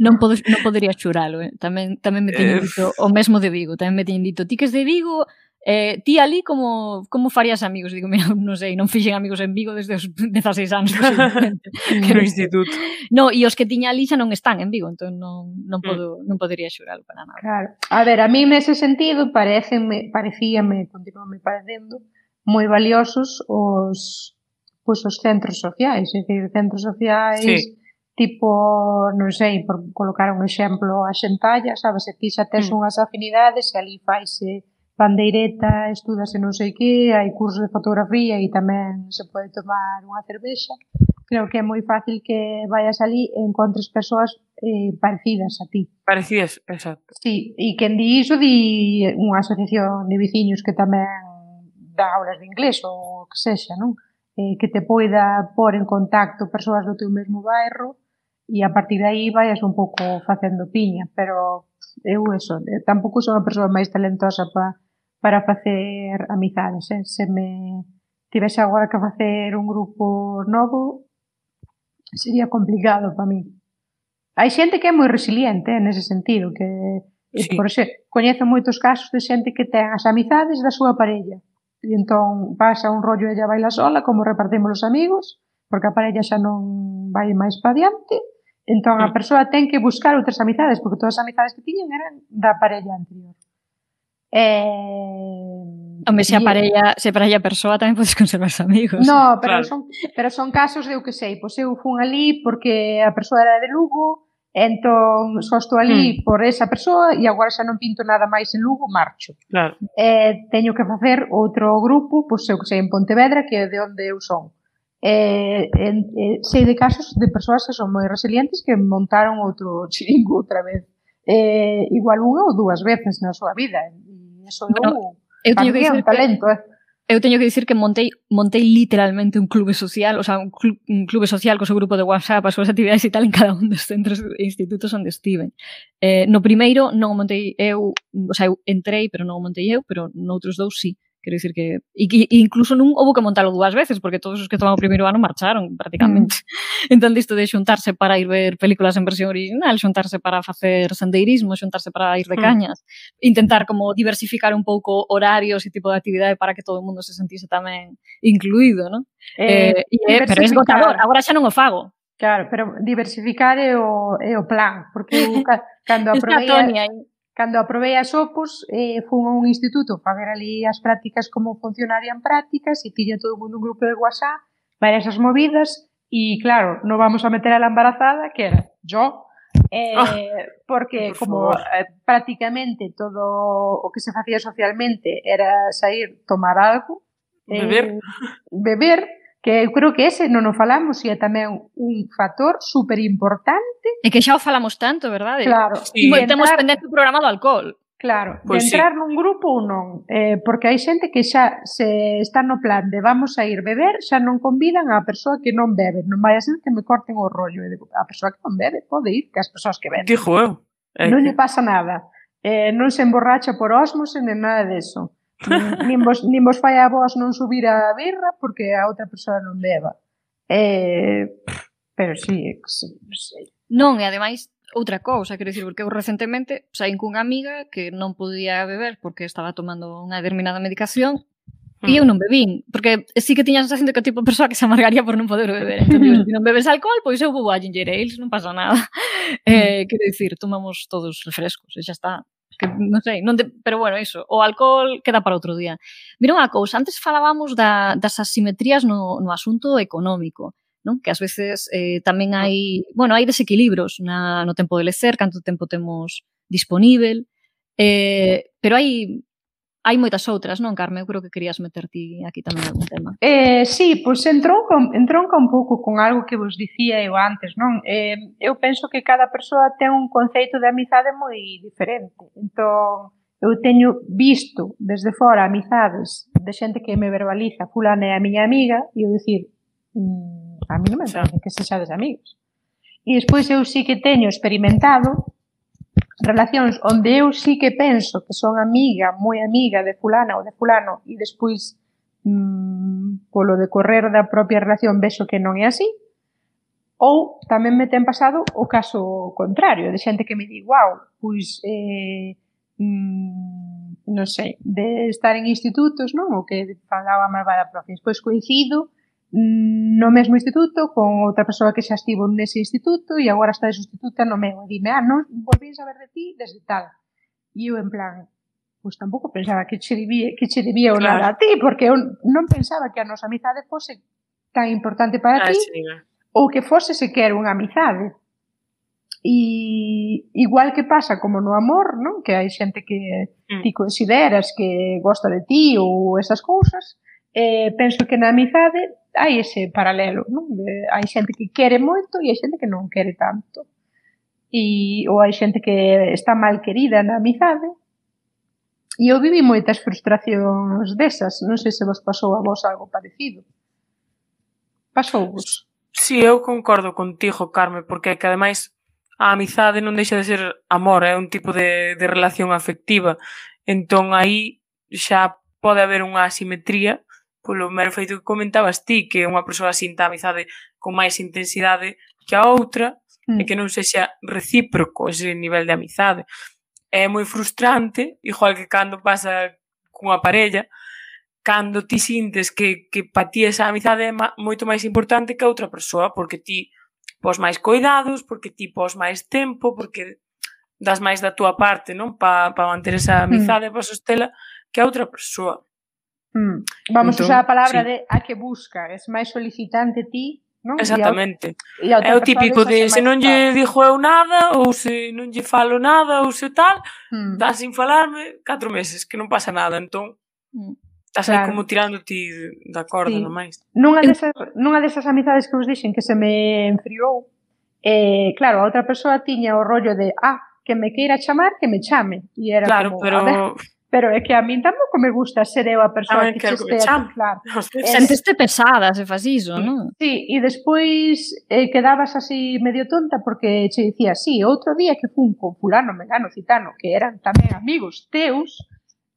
non podo, non podería xuralo, eh. tamén tamén me teñen eh. dito eh... o mesmo de Vigo, tamén me teñen dito ti que es de Vigo, Eh, ti ali como, como farías amigos? Digo, mira, non sei, non fixen amigos en Vigo desde os 16 anos. que no instituto. No, e os que tiña ali xa non están en Vigo, entón non, non, mm. podo, non podería xuralo para nada. Claro. A ver, a mí nese sentido pareceme, parecíame, continuame parecendo, moi valiosos os pois os centros sociais, é dicir, centros sociais sí. tipo, non sei, por colocar un exemplo a xentalla, sabes, se ti xa tes mm. unhas afinidades e ali faise pandeireta, estudase non sei que, hai cursos de fotografía e tamén se pode tomar unha cervexa. Creo que é moi fácil que vayas ali e encontres persoas eh, parecidas a ti. Parecidas, exacto. Sí, e quen di iso di unha asociación de veciños que tamén dá aulas de inglés ou que sexa, non? Eh, que te poida pôr en contacto persoas do teu mesmo bairro e a partir de aí vayas un pouco facendo piña, pero eu eso, eh, tampouco son a persoa máis talentosa para para facer amizades. Eh? Se me tivese agora que facer un grupo novo, sería complicado para mí. Hai xente que é moi resiliente eh, nese sentido, que eh, sí. por xe, coñezo moitos casos de xente que ten as amizades da súa parella. E entón pasa un rollo ella baila sola, como repartimos os amigos, porque a parella xa non vai máis para diante, entón a persoa ten que buscar outras amizades, porque todas as amizades que tiñen eran da parella anterior. Eh, Home, se aparella, se aparella persoa tamén podes conservar os amigos. No, pero, claro. son, pero son casos de eu que sei, pois eu fun ali porque a persoa era de Lugo, entón só estou ali mm. por esa persoa e agora xa non pinto nada máis en Lugo, marcho. Claro. Eh, teño que facer outro grupo, pois eu que sei, en Pontevedra, que é de onde eu son. Eh, en, eh, sei de casos de persoas que son moi resilientes que montaron outro chiringo outra vez. Eh, igual unha ou dúas veces na súa vida, eso bueno, eu, eu teño que dicir talento, eh. que, eh. eu teño que dicir que montei montei literalmente un clube social, o sea, un, cl un clube social co seu grupo de WhatsApp, as súas actividades e tal en cada un dos centros e institutos onde estiven. Eh, no primeiro non o montei eu, o sea, eu entrei, pero non o montei eu, pero noutros dous sí. Si Quero dicir que e, e incluso non houve que montalo dúas veces porque todos os que tomaron o primeiro ano marcharon prácticamente. Mm. Entón isto de xuntarse para ir ver películas en versión original, xuntarse para facer sendeirismo, xuntarse para ir de mm. cañas, mm. intentar como diversificar un pouco horarios e tipo de actividade para que todo o mundo se sentise tamén incluído, non? Eh, eh, pero é esgotador, agora xa non o fago, Claro, pero diversificar é o, é o plan, porque eu, cando aprobei... A Tonia, Cando aprobei as opos, eh, fun a un instituto facer ali as prácticas como funcionarían prácticas e tiña todo o mundo un grupo de WhatsApp varias esas movidas e claro, non vamos a meter a la embarazada que era yo eh, oh, porque por como eh, prácticamente todo o que se facía socialmente era sair, tomar algo eh, beber beber que eu creo que ese non o falamos e é tamén un factor super importante. E que xa o falamos tanto, verdade? Claro. Sí. E Temos pendente o programa do alcohol. Claro, pues pois de entrar sí. nun grupo ou non, eh, porque hai xente que xa se está no plan de vamos a ir beber, xa non convidan a persoa que non bebe, non vai a ser que me corten o rollo, digo, a persoa que non bebe pode ir, que as persoas que beben. Que eu. Eh, non lle pasa nada, eh, non se emborracha por osmose, nem nada deso nin, vos, nin vos fai a vos non subir a birra porque a outra persoa non beba. Eh, pero sí, sí, sí. Non, e ademais outra cousa, quero dicir, porque eu recentemente saín cunha amiga que non podía beber porque estaba tomando unha determinada medicación e eu hmm. non bebín, porque sí que tiña a sensación de que o tipo de persoa que se amargaría por non poder beber. Entón, eu, se non bebes alcohol, pois eu vou a ginger ale, non pasa nada. Eh, quero dicir, tomamos todos refrescos e xa está que non sei, non de, pero bueno, iso, o alcohol queda para outro día. Mira unha cousa, antes falábamos da, das asimetrías no, no asunto económico non? que ás veces eh, tamén hai, bueno, hai desequilibrios na, no tempo de lecer, canto tempo temos disponível, eh, pero hai hai moitas outras, non, Carme? Eu creo que querías meter ti aquí tamén algún tema. Eh, sí, pois entronca, entronca un pouco con algo que vos dicía eu antes, non? Eh, eu penso que cada persoa ten un conceito de amizade moi diferente. Entón, eu teño visto desde fora amizades de xente que me verbaliza fulana é a miña amiga e eu dicir mm, a mí non me parece que se xa amigos. E despois eu sí que teño experimentado relacións onde eu sí que penso que son amiga, moi amiga de fulana ou de fulano e despois mmm, polo decorrer da propia relación vexo que non é así ou tamén me ten pasado o caso contrario, de xente que me di wow, pois eh, mmm, non sei, de estar en institutos, non? O que falaba máis da profe. Despois coincido no mesmo instituto con outra persoa que xa estivo nese instituto e agora está de sustituta no meu e dime, ah, non volvín saber de ti desde tal e eu en plan pois tampouco pensaba que che debía, que che debía claro. nada a ti porque eu non pensaba que a nosa amizade fose tan importante para ah, ti sí. ou que fose sequer unha amizade E igual que pasa como no amor, non? Que hai xente que mm. ti consideras que gosta de ti ou esas cousas, eh, penso que na amizade hai ese paralelo, non? De, hai xente que quere moito e hai xente que non quere tanto. E, ou hai xente que está mal querida na amizade e eu vivi moitas frustracións desas. Non sei se vos pasou a vos algo parecido. Pasou vos? Si, sí, eu concordo contigo, Carme, porque que ademais a amizade non deixa de ser amor, é un tipo de, de relación afectiva. Entón aí xa pode haber unha asimetría polo mero feito que comentabas ti, que unha persoa sinta amizade con máis intensidade que a outra, mm. e que non sexa recíproco ese nivel de amizade. É moi frustrante, igual que cando pasa cunha parella, cando ti sintes que, que pa ti esa amizade é moito máis importante que a outra persoa, porque ti pos máis cuidados, porque ti pos máis tempo, porque das máis da túa parte, non? Pa, pa manter esa mm. amizade, mm. pa sostela, que a outra persoa. Mm. Vamos entón, usar a palabra sí. de a que busca, es máis solicitante ti, non? Exactamente. E ao, e ao é o típico de se non lle dixo eu nada, ou se non lle falo nada, ou se tal, mm. dá sin falarme catro meses, que non pasa nada, entón... Mm. Estás claro. aí como tirando ti da corda, sí. non máis. Nunha desas, nunha desas amizades que vos dixen que se me enfriou, eh, claro, a outra persoa tiña o rollo de ah, que me queira chamar, que me chame. E era claro, como, pero... A ver, Pero é que a min tampouco me gusta ser eu a persoa que, que che este a chiflar. Senteste pesada se faz iso, non? Sí, e despois eh, quedabas así medio tonta porque che dicía, sí, outro día que fun con fulano, mengano, citano, que eran tamén amigos teus,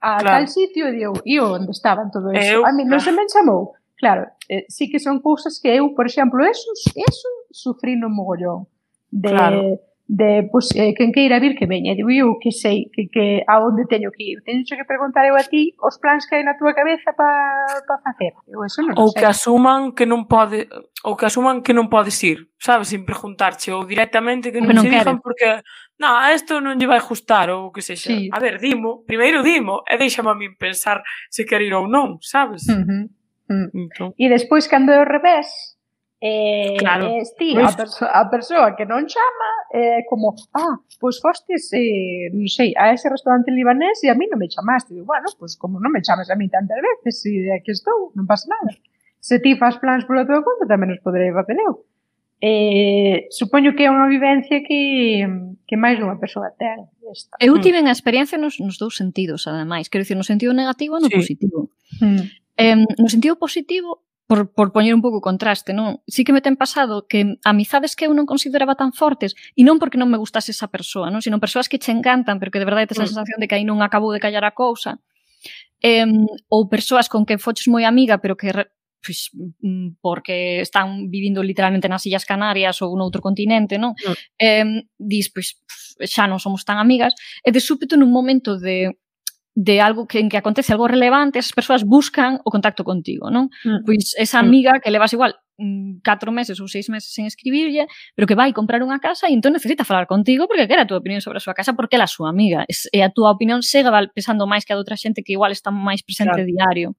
a claro. tal sitio e eu, e onde estaban todo iso? Eu, a mí non se me chamou. Claro, eh, sí que son cousas que eu, por exemplo, eso, eso sufrí no mogollón. De, claro de pues, eh, quen queira vir que veña. Digo eu que sei que, que a onde teño que ir. Teño que preguntar eu a ti os plans que hai na túa cabeza para pa facer. Eu eso non ou sei. que asuman que non pode ou que asuman que non podes ir, sabes, sin preguntarche ou directamente que non, non se dixan porque no, a isto non lle vai gustar ou que sexa. Sí. A ver, dimo, primeiro dimo e deixame a min pensar se quero ir ou non, sabes? Uh -huh. Mm. Entón. E despois cando é o revés, Eh, claro. eh, sí, a, perso a persoa que non chama é eh, como, ah, pois fostes, eh, non sei, a ese restaurante libanés e a mí non me chamaste. Digo, bueno, pois como non me chamas a mí tantas veces, e aquí estou, non pasa nada. Se ti faz plans pola tua conta, tamén os poderei facer eu. Eh, supoño que é unha vivencia que, que máis dunha persoa ten. Esta. Eu mm. tive a experiencia nos, nos dous sentidos, ademais. Quero dicir, no sentido negativo e no sí. positivo. Mm. Eh, no sentido positivo, por, por poñer un pouco contraste, non? Sí que me ten pasado que amizades que eu non consideraba tan fortes, e non porque non me gustase esa persoa, non? Sino persoas que che encantan, pero que de verdade tes a mm. sensación de que aí non acabou de callar a cousa. Eh, ou persoas con que foches moi amiga, pero que pois, pues, mm, porque están vivindo literalmente nas Illas Canarias ou noutro continente, non? Mm. Eh, dis, pois, pues, xa non somos tan amigas, e de súpeto nun momento de de algo que en que acontece algo relevante, esas persoas buscan o contacto contigo, non? Mm. Pois esa amiga que levas igual mm, catro meses ou seis meses sen escribirlle, pero que vai comprar unha casa e entón necesita falar contigo porque que era a túa opinión sobre a súa casa porque ela a súa amiga. E a túa opinión sega pesando máis que a de outra xente que igual está máis presente claro. diario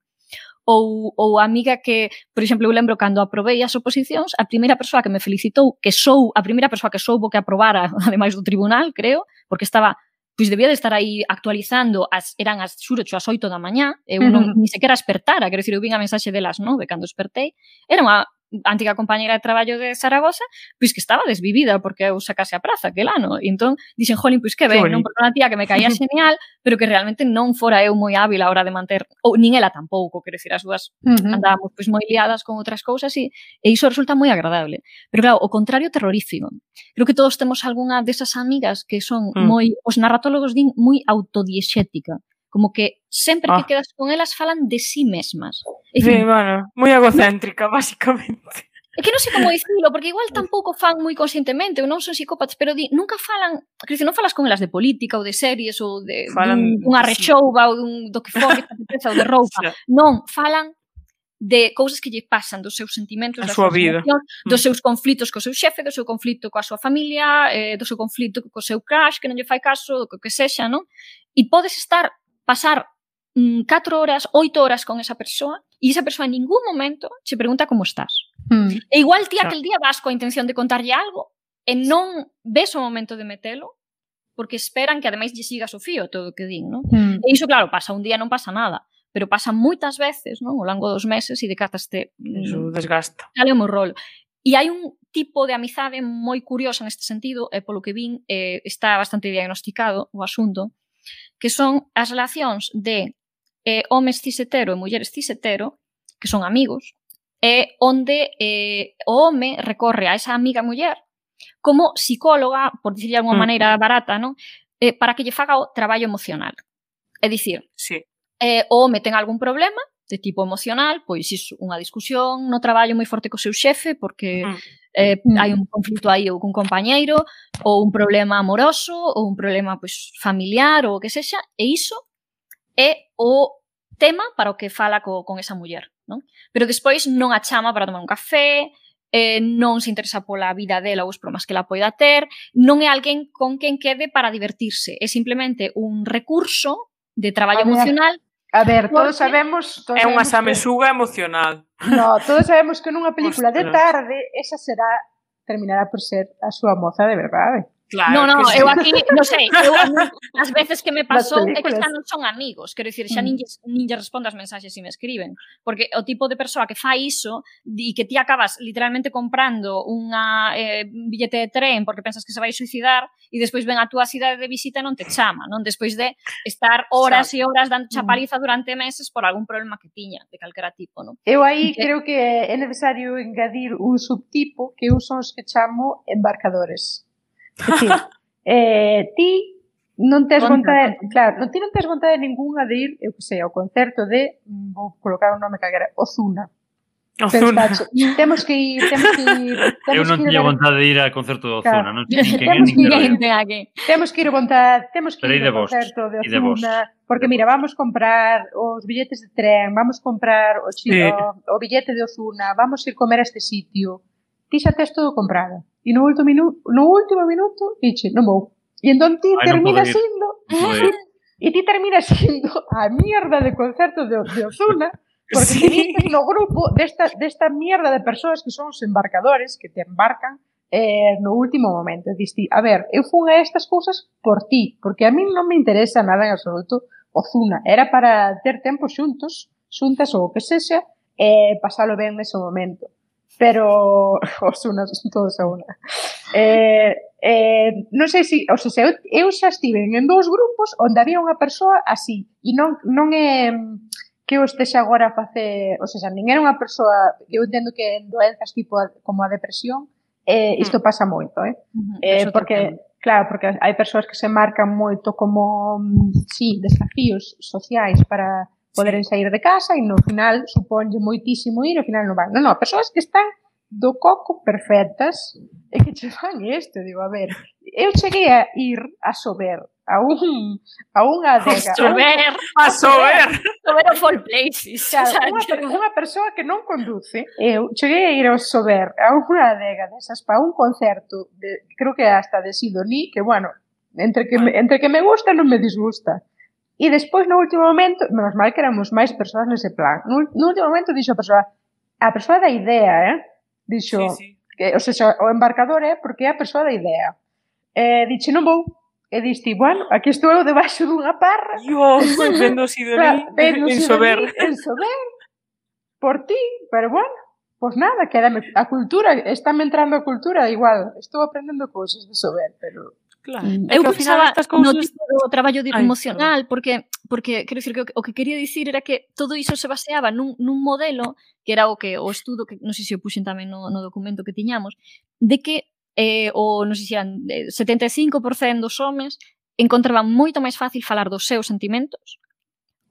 ou, ou a amiga que, por exemplo, eu lembro cando aprobei as oposicións, a primeira persoa que me felicitou, que sou a primeira persoa que soubo que aprobara, ademais do tribunal, creo, porque estaba pois debía de estar aí actualizando, as, eran as xurocho as 8 da mañá, eu non, uh -huh. ni sequera espertara, quero dicir, eu vin a mensaxe delas 9 cando espertei, era unha antiga compañeira de traballo de Zaragoza, pois que estaba desvivida porque eu sacase a praza aquel ano. E entón, dixen, jolín, pois que ben, non? Por unha tía que me caía genial, pero que realmente non fora eu moi hábil a hora de manter, ou nin ela tampouco, quero dicir, as dúas uh -huh. andábamos pois moi liadas con outras cousas e, e iso resulta moi agradable. Pero claro, o contrario terrorífico. Creo que todos temos algunha desas amigas que son mm. moi, os narratólogos din moi autodiexética, como que sempre ah. que quedas con elas falan de sí mesmas. É dicir, bueno, moi egocéntrica, basicamente. É que non sei como dicirlo, porque igual tampouco fan moi conscientemente, ou non son psicópatas, pero di, nunca falan, que non falas con elas de política ou de series ou de falan, dun, dunha rechouba sí. ou dun do que for, que ou de roupa. Sí. Non, falan de cousas que lle pasan, dos seus sentimentos, a da súa vida, mm. dos seus conflitos co seu xefe, do seu conflito coa súa familia, eh, do seu conflito co seu crush, que non lle fai caso, do que sexa, non? E podes estar pasar mm, 4 horas, 8 horas con esa persoa e esa persoa en ningún momento che pregunta como estás. Mm. E igual ti aquel día vas coa intención de contarlle algo e non ves o momento de metelo porque esperan que ademais lle sigas o fío todo o que din, non? Mm. E iso claro, pasa un día non pasa nada, pero pasa moitas veces, non? O longo dos meses e decataste mm, o desgasto. Sale o rol. E hai un tipo de amizade moi curiosa neste sentido, e polo que vin eh, está bastante diagnosticado o asunto, que son as relacións de eh, homes cisetero e mulleres cisetero, que son amigos, é onde eh, o home recorre a esa amiga muller como psicóloga, por dicirlo de alguma mm. maneira barata, non? Eh, para que lle faga o traballo emocional. É dicir, sí. eh, o home ten algún problema de tipo emocional, pois iso, unha discusión no traballo moi forte co seu xefe, porque mm eh, mm. hai un conflito aí ou cun compañeiro, ou un problema amoroso, ou un problema pois, familiar, ou o que sexa, e iso é o tema para o que fala co, con esa muller, non? Pero despois non a chama para tomar un café, eh, non se interesa pola vida dela ou os problemas que la poida ter, non é alguén con quen quede para divertirse, é simplemente un recurso de traballo a ver, emocional A ver, todos sabemos... Todos é unha samesuga que... emocional. No, todos sabemos que nunha película Ostras. de tarde esa será terminará por ser a súa moza de verdade. Claro, no, no, eu aquí, non sei, eu, as veces que me pasou é que xa non son amigos, quero dicir, xa mm. nin, nin lle respondo as mensaxes se me escriben, porque o tipo de persoa que fai iso e que ti acabas literalmente comprando unha eh, billete de tren porque pensas que se vai suicidar e despois ven a túa cidade de visita e non te chama, non? Despois de estar horas e horas dando mm. chapaliza durante meses por algún problema que tiña de calquera tipo, non? Eu aí que... creo que é necesario engadir un subtipo que eu son os que chamo embarcadores. Eh, ti non tes vontade, claro, non ti non tes vontade ningunha de ir, eu que sei, ao concerto de, mm, vou colocar un nome calquera, Ozuna. Ozuna. Temos que ir, temos que ir. Temos eu non tiña vontade de ir ao concerto de Ozuna, claro. non sei quen é nin que Temos que ir ao temos que Pero ir ao concerto de Ozuna, porque mira, vamos comprar os billetes de tren, vamos comprar o, chino, sí. o billete de Ozuna, vamos ir comer a este sitio ti xa tes todo comprado. E no último minuto, no último minuto, dixe, non vou. E entón ti Ai, terminas indo, e ti terminas indo a mierda de concerto de, de Ozuna, porque sí. no grupo desta, desta mierda de persoas que son os embarcadores, que te embarcan eh, no último momento. Dís a ver, eu fun a estas cousas por ti, porque a mí non me interesa nada en absoluto Ozuna. Era para ter tempo xuntos, xuntas ou o que sexa, e eh, pasalo ben nese momento pero os unas todos a unha. Eh, eh, non sei se, o sea, se eu, eu xa estive en dous grupos onde había unha persoa así e non, non é que eu estexa agora a facer, o sea, nin era unha persoa, eu entendo que en doenzas tipo a, como a depresión, eh, isto pasa moito, eh? Uh -huh, eh porque. Claro, porque hai persoas que se marcan moito como, mm, sí, desafíos sociais para poderen sí. sair de casa e no final suponlle moitísimo ir, ao final non van. Non, non, persoas que están do coco perfectas e que che fan isto, digo, a ver, eu cheguei a ir a sober a un a unha adega. A sober, a sober. Sober of all places. Claro, unha, unha persoa que non conduce, eu cheguei a ir ao sober a unha adega desas para un concerto, de, creo que hasta de Sidoní, que bueno, entre que, me, entre que me gusta non me disgusta. E despois, no último momento, menos mal que éramos máis persoas nese plan, no, no último momento dixo a persoa, a persoa da idea, eh? Dixo, sí, sí. Que, o, sea, o embarcador é porque é a persoa da idea. Eh, dixe, non vou. E diste, bueno, aquí estou eu debaixo dunha parra. Dios, vendo Sidoní claro, en sober. En sober, por ti, pero bueno, pois nada, quédame a cultura, está entrando a cultura, igual, estou aprendendo cousas de sober, pero Claro. Mm, eu pensaba no tipo do traballo de emocional, Ay, porque porque quero dicir que o, o que quería dicir era que todo iso se baseaba nun, nun modelo que era o que o estudo que non sei se o puxen tamén no, no documento que tiñamos, de que eh, o non sei se eran eh, 75% dos homes encontraban moito máis fácil falar dos seus sentimentos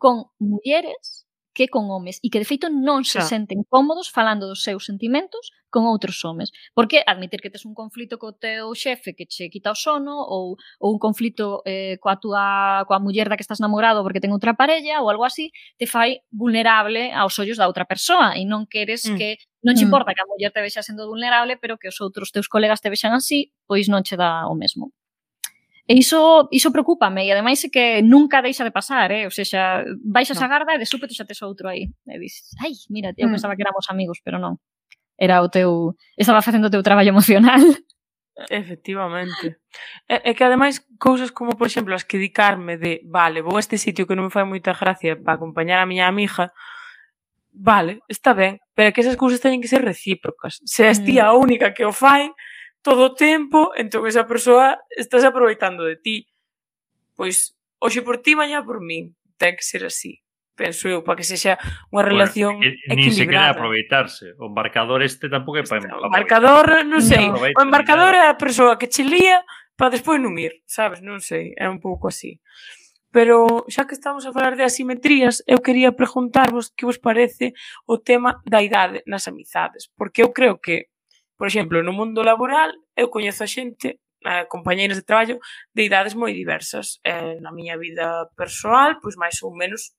con mulleres que con homes e que de feito non se claro. senten cómodos falando dos seus sentimentos con outros homes. Porque admitir que tes un conflito co teu xefe que che quita o sono ou, ou un conflito eh, coa tua coa muller da que estás namorado porque ten outra parella ou algo así, te fai vulnerable aos ollos da outra persoa e non queres mm. que non che mm. importa mm. que a muller te vexa sendo vulnerable, pero que os outros teus colegas te vexan así, pois non che dá o mesmo. E iso, iso preocúpame, e ademais é que nunca deixa de pasar, eh? o seja, baixas no. a garda e de súpeto xa tes outro aí. E dices, ai, mira, eu mm. pensaba que éramos amigos, pero non. Era o teu, estaba facendo o teu traballo emocional. Efectivamente. E, e que ademais cousas como, por exemplo, as que dedicarme de, vale, vou a este sitio que non me fai moita gracia para acompañar a miña amiga, vale, está ben, pero que esas cousas teñen que ser recíprocas. Se és ti mm. a única que o fai, todo o tempo, entón esa persoa estás aproveitando de ti. Pois, hoxe por ti, mañá por min. Ten que ser así, penso eu, para que sexa unha relación bueno, equilibrada. Nin se aproveitarse. O embarcador este tampouco é para O embarcador, non sei. Non o embarcador é a persoa que che lía para despois non ir, sabes? Non sei, é un pouco así. Pero xa que estamos a falar de asimetrías, eu quería preguntarvos que vos parece o tema da idade nas amizades, porque eu creo que Por exemplo, no mundo laboral, eu coñezo a xente, a compañeiros de traballo, de idades moi diversas. Eh, na miña vida persoal, pois máis ou menos,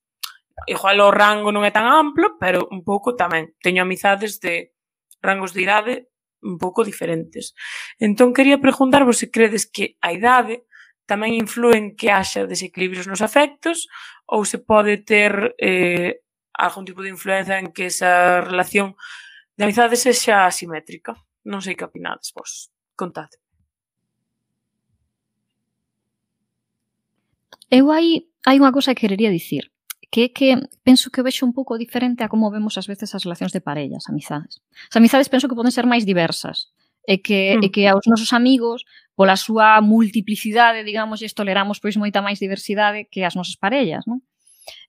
igual o rango non é tan amplo, pero un pouco tamén. Teño amizades de rangos de idade un pouco diferentes. Entón, quería preguntarvos se credes que a idade tamén influen que haxa desequilibrios nos afectos ou se pode ter eh, algún tipo de influencia en que esa relación de amizade sexa asimétrica non sei que opinades vos. Contade. Eu hai, hai unha cousa que querería dicir que é que penso que o vexo un pouco diferente a como vemos ás veces as relacións de parellas, amizades. As amizades penso que poden ser máis diversas e que, mm. e que aos nosos amigos pola súa multiplicidade, digamos, e toleramos pois moita máis diversidade que as nosas parellas, non?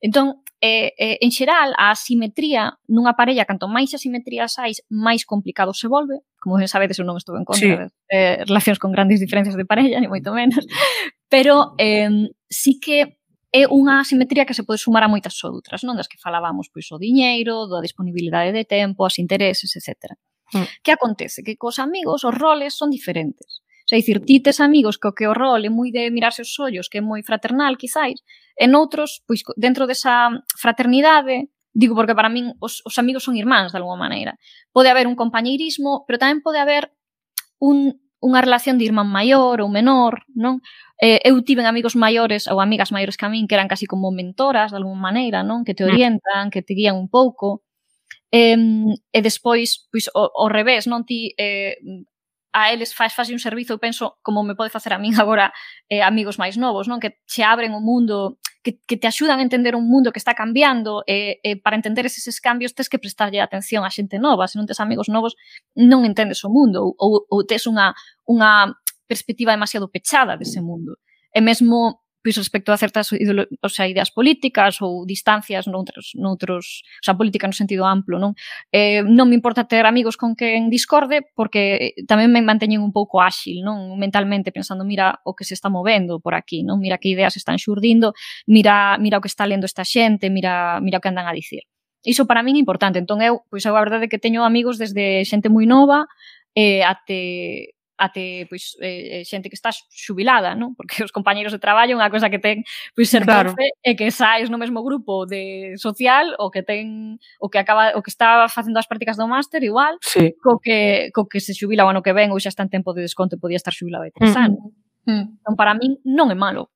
Entón, eh, eh, en xeral, a asimetría nunha parella, canto máis asimetrías hai, máis complicado se volve. Como ben sabedes, eu non estou en contra sí. de eh, relacións con grandes diferencias de parella, ni moito menos. Pero eh, sí que é unha asimetría que se pode sumar a moitas outras, non das que falábamos, pois o diñeiro, da disponibilidade de tempo, as intereses, etc. Mm. Que acontece? Que cos amigos os roles son diferentes. Xa dicir, ti tes amigos co que o rol é moi de mirarse os ollos, que é moi fraternal, quizáis, en outros, pois, dentro desa fraternidade, digo porque para min os, os amigos son irmáns de alguma maneira. Pode haber un compañeirismo, pero tamén pode haber un, unha relación de irmán maior ou menor, non? Eh, eu tiven amigos maiores ou amigas maiores que a min que eran casi como mentoras de alguma maneira, non? Que te mm. orientan, que te guían un pouco. Eh, e despois, pois, o, o revés, non ti eh, a eles faz fase un servizo, eu penso, como me pode facer a min agora eh, amigos máis novos, non? Que che abren o mundo, que, que te axudan a entender un mundo que está cambiando, e eh, eh, para entender eses cambios tes que prestarlle atención a xente nova, se non tes amigos novos non entendes o mundo, ou, ou tes unha, unha perspectiva demasiado pechada dese mundo. E mesmo pois respecto a certas o sea, ideas políticas ou distancias noutros, noutros, o sea, política no sentido amplo, non? Eh, non me importa ter amigos con quen discorde porque tamén me manteñen un pouco áxil, non? Mentalmente pensando, mira o que se está movendo por aquí, non? Mira que ideas están xurdindo, mira, mira o que está lendo esta xente, mira, mira o que andan a dicir. Iso para min é importante. Entón eu, pois eu a verdade é que teño amigos desde xente moi nova, eh, até até pois eh, eh, xente que está xubilada, non? Porque os compañeiros de traballo unha cosa que ten pois ser claro. profe é que sais no mesmo grupo de social o que ten o que acaba o que está facendo as prácticas do máster igual sí. co que co que se xubila o ano que ven ou xa está en tempo de desconto e podía estar xubilado e tres mm. anos. Mm. Entón para min non é malo.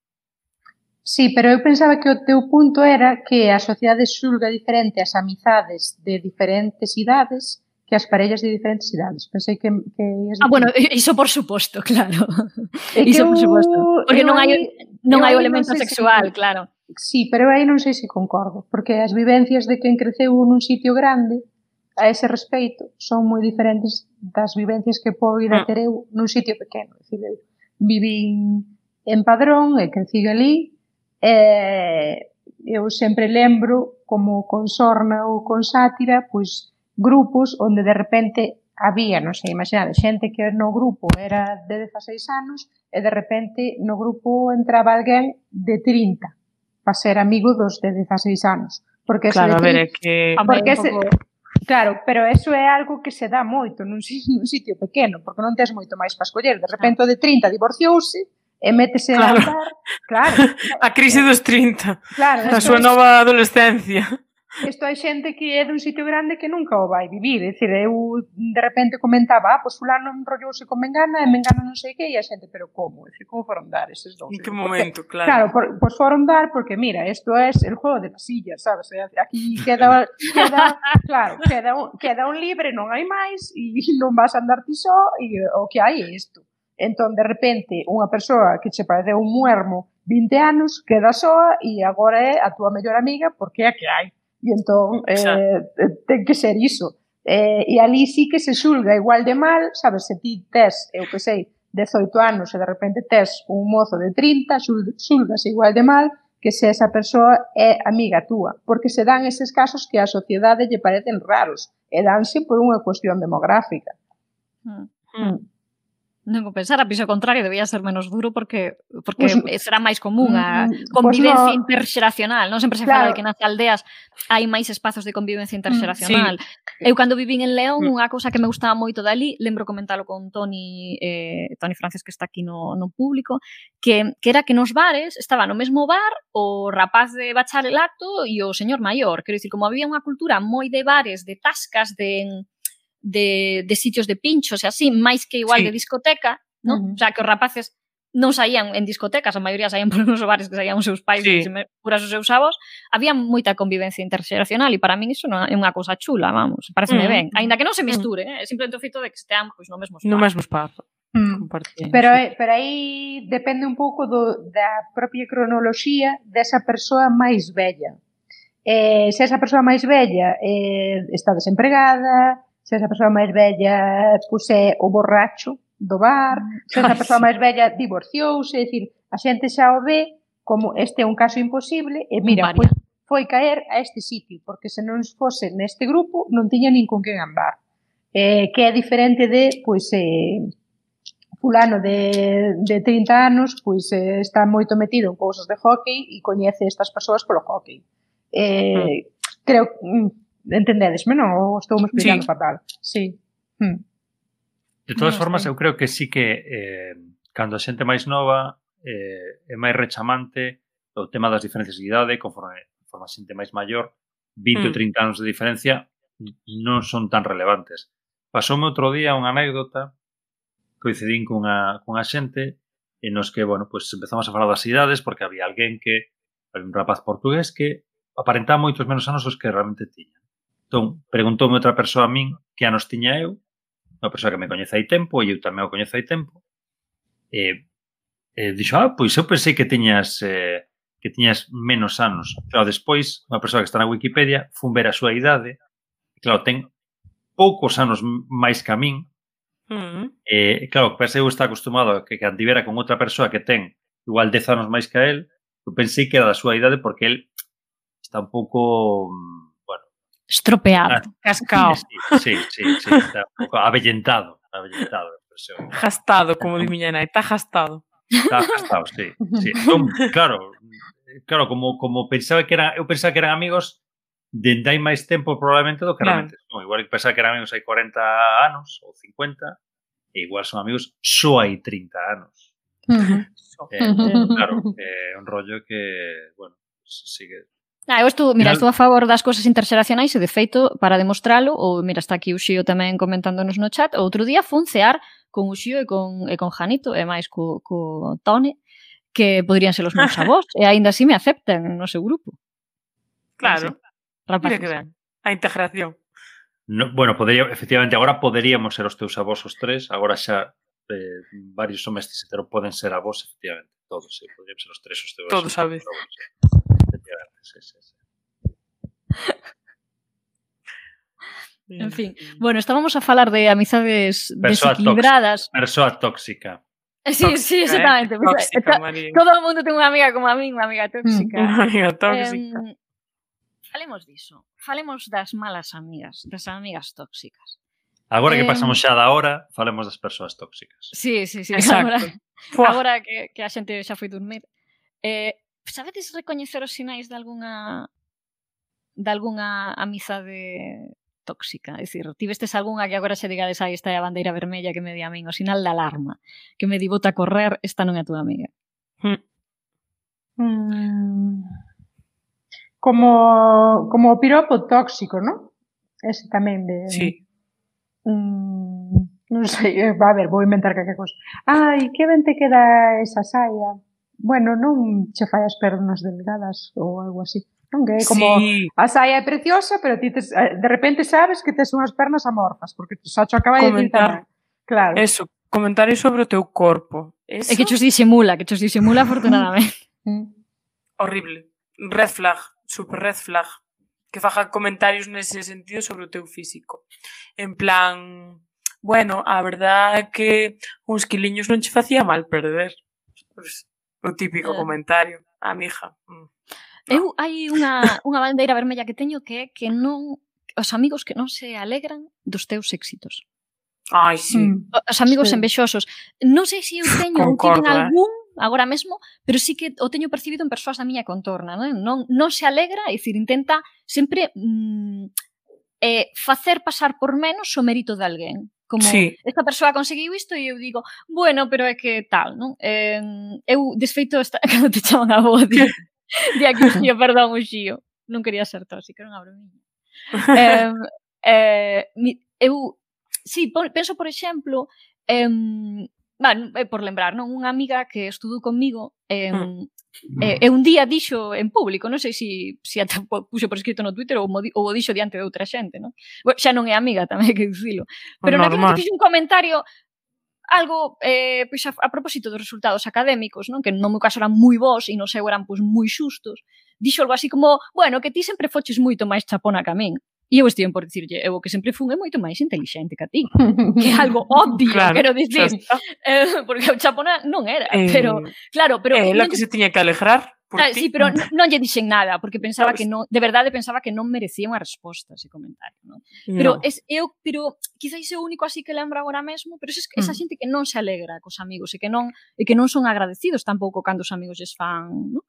Sí, pero eu pensaba que o teu punto era que a sociedade xulga diferente as amizades de diferentes idades que as parellas de diferentes idades. Pensei que... que ah, bueno, iso por suposto, claro. Iso por suposto. Porque non hai, non hai o elemento non sexual, si, claro. Sí, pero aí non sei se concordo, porque as vivencias de quen creceu nun sitio grande a ese respeito son moi diferentes das vivencias que poida ah. ter eu nun sitio pequeno. Dicir, eu vivín en Padrón e crecí ali e eu sempre lembro como con sorna ou con sátira, pois grupos onde de repente había, non sei, imaginade, xente que no grupo era de 16 anos e de repente no grupo entraba alguén de 30 para ser amigo dos de 16 anos. Porque claro, a ver, é que... Porque ese. Claro, pero eso é algo que se dá moito nun, nun sitio pequeno, porque non tes moito máis para escoller. De repente o de 30 divorciouse e métese claro. a andar. Claro. a crise dos 30. Claro, a súa nova adolescencia. Isto hai xente que é dun sitio grande que nunca o vai vivir. É dicir, eu de repente comentaba, ah, pois fulano enrollouse con Mengana e Mengana non sei que, e a xente, pero como? É dicir, como foron dar eses dous? En que momento, porque, claro. Claro, por, pois foron dar porque, mira, isto é el juego de pasillas, sabes? Eh, aquí queda, queda claro, queda un, queda un libre, non hai máis, e non vas a andar ti só, e o que hai é isto. Entón, de repente, unha persoa que che parece un muermo 20 anos, queda soa e agora é a túa mellor amiga porque é a que hai. E entón eh, eh, ten que ser iso. Eh, e ali sí que se xulga igual de mal, sabes, se ti tes, eu que sei, 18 anos e de repente tes un mozo de 30, xulgas igual de mal que se esa persoa é amiga túa, porque se dan eses casos que a sociedade lle parecen raros e danse por unha cuestión demográfica. Mm. Mm non pensar a piso contrario debía ser menos duro porque porque pois pues, será máis común a mm, mm, pois convivencia pues no. interxeracional, non sempre se claro. fala de que nas aldeas hai máis espazos de convivencia mm, interxeracional. Sí. Eu cando vivín en León, unha cousa que me gustaba moito dali, lembro comentalo con Toni eh, Toni Francis que está aquí no, no público, que, que era que nos bares estaba no mesmo bar o rapaz de bacharelato e o señor maior, quero dicir, como había unha cultura moi de bares, de tascas, de de, de sitios de pinchos e así, máis que igual sí. de discoteca, non? Uh -huh. O sea, que os rapaces non saían en discotecas, a maioría saían por uns bares que saían os seus pais sí. e curas os seus avós, había moita convivencia interxeracional e para min iso non é unha cousa chula, vamos, pareceme mm. ben, aínda que non se mm. misture, mm. eh? simplemente o fito de que estean pois, no mesmo espazo. No mesmo espazo. Mm. Pero, sí. pero aí depende un pouco do, da propia cronoloxía desa persoa máis bella. Eh, se esa persoa máis bella eh, está desempregada, se esa persoa máis vella puse o borracho do bar, se esa persoa máis vella divorciouse, é dicir, a xente xa o ve como este é un caso imposible e mira, foi, foi caer a este sitio, porque se non fose neste grupo non tiña nin con quen andar. Eh, que é diferente de, pois, eh, fulano de, de 30 anos pois eh, está moito metido en cousas de hockey e coñece estas persoas polo hockey. Eh, mm. creo mm, Entendedesme, non? Ou estou me explicando sí. fatal? Sí. Hmm. De todas no, formas, eu creo que sí que eh, cando a xente máis nova eh, é máis rechamante o tema das diferencias de idade, conforme, conforme a xente máis maior, 20 ou hmm. 30 anos de diferencia non son tan relevantes. Pasoume outro día unha anécdota coincidín cunha, cunha xente en nos que, bueno, pues empezamos a falar das idades porque había alguén que, había un rapaz portugués que aparentaba moitos menos anos os que realmente tiña. Entón, preguntoume outra persoa a min que anos tiña eu, unha persoa que me coñece hai tempo, e eu tamén o coñezo hai tempo, e, e dixo, ah, pois eu pensei que tiñas eh, que tiñas menos anos. Claro, despois, unha persoa que está na Wikipedia, fun ver a súa idade, e, claro, ten poucos anos máis que a min, Mm. Eh, claro, pensei eu está acostumado a que, que con outra persoa que ten igual 10 anos máis que a él, eu pensei que era da súa idade porque él está un pouco mm, Estropeado. Ah, Cascao. Sí, sí, sí, sí está un pouco avellentado. avellentado impresión. Gastado, como di miña nai, está gastado. Está gastado, sí. sí. Entón, claro, claro, como, como pensaba que eran, eu pensaba que eran amigos de hai máis tempo probablemente do que realmente claro. son. Igual que pensaba que eran amigos hai 40 anos ou 50, e igual son amigos só hai 30 anos. Uh -huh. eh, eh claro, eh, é eh, un rollo que, bueno, sigue Ah, eu estou, mira, estou a favor das cousas interxeracionais e de feito, para demostralo, ou mira, está aquí o Xío tamén comentándonos no chat, outro día funcear con o Xío e con, e con Janito, e máis co, co Tone, que poderían ser os meus avós, e aínda así me aceptan no seu grupo. Claro. Rapaces. Mira que ben. A integración. No, bueno, podería, efectivamente, agora poderíamos ser os teus avós os tres, agora xa eh, varios homens cis poden ser avós, efectivamente, todos, sí, eh, poderían ser os tres os teus Todos avós. Todos, sabes sí, sí, sí. En fin, bueno, estábamos a falar de amizades persoa desequilibradas. Tóxica, persoa tóxica. Sí, tóxica, sí, exactamente. Eh? Tóxica, Marín. Todo o mundo ten unha amiga como a min, unha mm. amiga tóxica. Unha amiga tóxica. Eh, falemos diso. Falemos das malas amigas, das amigas tóxicas. Agora que pasamos xa da hora, falemos das persoas tóxicas. Sí, sí, sí. Exacto. Agora, agora que, que a xente xa foi dormir. Eh, sabedes recoñecer os sinais de algunha de algunha amizade tóxica? É dicir, tivestes algunha que agora se digades aí esta é a bandeira vermella que me di a min, o sinal de alarma, que me di bota a correr, esta non é a túa amiga. Hmm. Mm. Como, como o piropo tóxico, non? Ese tamén de... Sí. Mm, non sei, eh, a ver, vou inventar calquer cosa. Ai, que ben te queda esa saia bueno, non che fai as pernas delgadas ou algo así. Non que é como sí. a saia é preciosa, pero ti tes, eh, de repente sabes que tes unhas pernas amorfas, porque xa cho acaba de dicir tamén. Claro. Eso, comentario sobre o teu corpo. Eso? É que chos disimula, que chos disimula afortunadamente. Mm. Horrible. Red flag, super red flag. Que faja comentarios nese sentido sobre o teu físico. En plan, bueno, a verdad é que uns quiliños non che facía mal perder. Pues, O típico eh. comentario, ah, a amiga. Mm". Eu hai unha, unha bandeira vermella que teño que é que non os amigos que non se alegran dos teus éxitos. Ai, sí. Mm. Os amigos sí. envexosos. Non sei se eu teño ou tiven eh. algún agora mesmo, pero sí que o teño percibido en persoas da miña contorna, non? Non, non se alegra, é dicir, intenta sempre mm, eh, facer pasar por menos o mérito de alguén como sí. esta persoa conseguiu isto e eu digo, bueno, pero é que tal, non? Eh, eu desfeito esta, cando te chaman a voz de, de aquí, xío, perdón, o xío. Non quería ser tóxica, era unha bromiña. Eh, eh, eu, sí, por, penso, por exemplo, eh, bueno, eh, por lembrar, non? Unha amiga que estudou comigo eh, hmm. e, eh, e un día dixo en público, non sei se si, si ata puxo por escrito no Twitter ou, ou o dixo diante de outra xente, non? Bueno, xa non é amiga, tamén hai que dicilo. Pero na que un comentario algo eh, pois a, a propósito dos resultados académicos, non? que no meu caso eran moi bons e no seu eran pois, moi xustos, dixo algo así como, bueno, que ti sempre foches moito máis chapona que a min. E eu estive por dicirlle, eu o que sempre fun é moito máis intelixente que a ti. que é algo obvio, claro, quero dicir. eh, porque o chapona non era, eh, pero claro, pero... É, eh, que se tiña que alegrar Claro, sí, pero non lle dixen nada, porque pensaba que non, de verdade pensaba que non merecía unha resposta ese comentario, non? No. Pero es eu, pero quizais é o único así que lembro agora mesmo, pero es esa mm. xente que non se alegra cos amigos e que non e que non son agradecidos tampouco cando os amigos lles fan, non?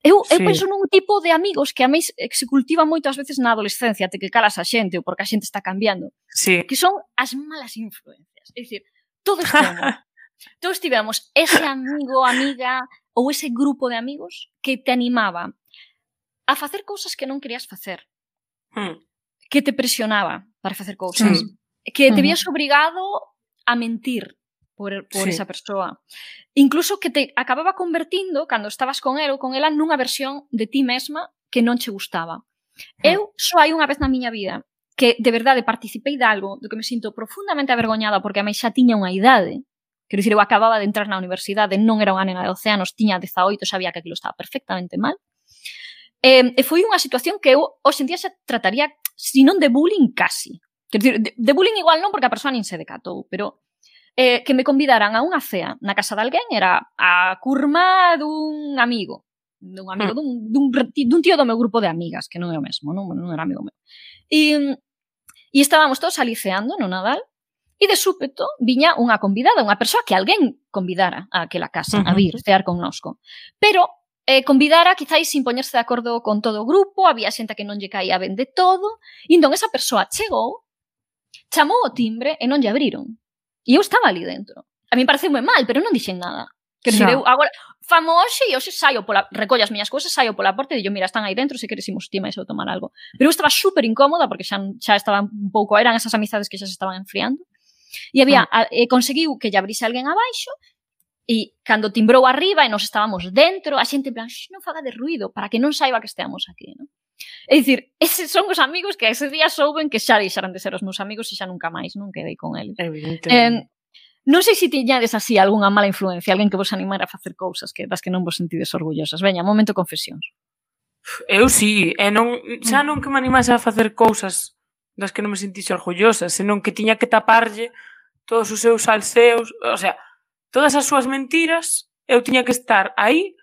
Eu eu sí. penso nun tipo de amigos que a meis eh, se cultiva moito ás veces na adolescencia, te que calas a xente ou porque a xente está cambiando. Sí. Que son as malas influencias, é dicir, todos temos Todos tivemos ese amigo, amiga ou ese grupo de amigos que te animaba a facer cousas que non querías facer. Hmm. Que te presionaba para facer cousas. Sí. Que te vías obrigado a mentir por, por sí. esa persoa. Incluso que te acababa convertindo, cando estabas con el ou con ela, nunha versión de ti mesma que non che gustaba. Hmm. Eu só hai unha vez na miña vida que de verdade participei de algo do que me sinto profundamente avergoñada porque a mí xa tiña unha idade Quero dicir, eu acababa de entrar na universidade, non era unha nena de 12 anos, tiña 18, sabía que aquilo estaba perfectamente mal. E, e foi unha situación que eu hoxe en día xa trataría, se non de bullying, casi. Quero dicir, de, de bullying igual non, porque a persoa nin se decatou, pero eh, que me convidaran a unha cea na casa de alguén era a curma dun amigo dun amigo, hmm. dun, dun, dun tío do meu grupo de amigas, que non é o mesmo, non, non era amigo meu. E, e estábamos todos aliceando no Nadal, E de súpeto viña unha convidada, unha persoa que alguén convidara a aquela casa uh -huh. a vir cear connosco. Pero eh, convidara quizáis sin poñerse de acordo con todo o grupo, había xente que non lle caía ben de todo, e entón esa persoa chegou, chamou o timbre e non lle abriron. E eu estaba ali dentro. A mí parece moi mal, pero non dixen nada. Que no. eu agora famo hoxe e hoxe saio pola recollo as miñas cousas, saio pola porta e digo, mira, están aí dentro, se queres imos ti máis ou tomar algo. Pero eu estaba super incómoda porque xa xa estaba un pouco, eran esas amizades que xa se estaban enfriando. E había, ah. a, e conseguiu que lle abrise alguén abaixo e cando timbrou arriba e nos estábamos dentro, a xente en plan, non faga de ruido para que non saiba que esteamos aquí, non? É dicir, eses son os amigos que ese día souben que xa deixaran de ser os meus amigos e xa nunca máis, non quedei con eles. Eh, non sei se tiñades así algunha mala influencia, alguén que vos animara a facer cousas que das que non vos sentides orgullosas. Veña, momento confesións. Eu sí, e non, xa mm. non que me animase a facer cousas das que non me sentise orgullosa, senón que tiña que taparlle todos os seus alceos, o sea, todas as súas mentiras, eu tiña que estar aí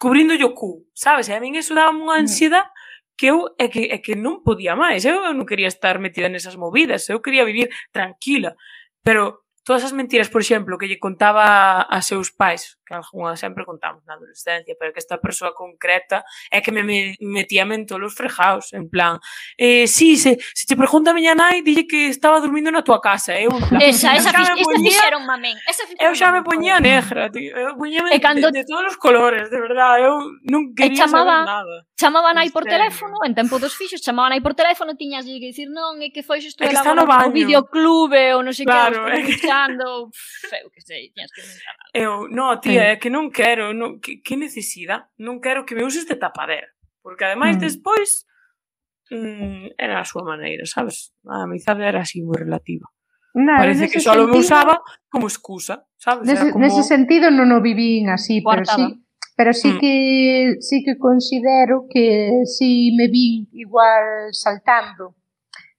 cubrindo o cu, sabes? E a min eso daba unha mm. ansiedade que eu é que, é que non podía máis, eu, eu non quería estar metida nesas movidas, eu quería vivir tranquila, pero todas as mentiras, por exemplo, que lle contaba a seus pais, que algunha sempre contamos na adolescencia, pero que esta persoa concreta é que me metía en todos os frejaos, en plan, eh, sí, se, se te pregunta a miña nai, dille que estaba dormindo na tua casa, eh, eu, en plan, esa, esa, esa, poñía, fixeron, mamén, esa fixeron, eu xa me poñía negra, tío, eh, eu poñía e eh, cando... de, de todos os colores, de verdad, eu non quería chamaba, saber nada. Chamaba nai por teléfono, en tempo dos fixos, chamaba nai por teléfono, tiñas de que dicir, non, é que foi isto é que está no baño. videoclube, ou non sei claro, que, estou escuchando, eu que sei, tiñas que inventar algo. Eu, no, tío, é eh, que non quero, non, que, que necesida, Non quero que me uses de tapadera. Porque ademais mm. despois mm, era a súa maneira, sabes? A amizade era así moi relativa. Na, Parece que só sentido... me usaba como excusa, sabes? Nese, como... nese sentido non o vivín así, Guardaba. pero sí, pero sí mm. que sí que considero que si me vin igual saltando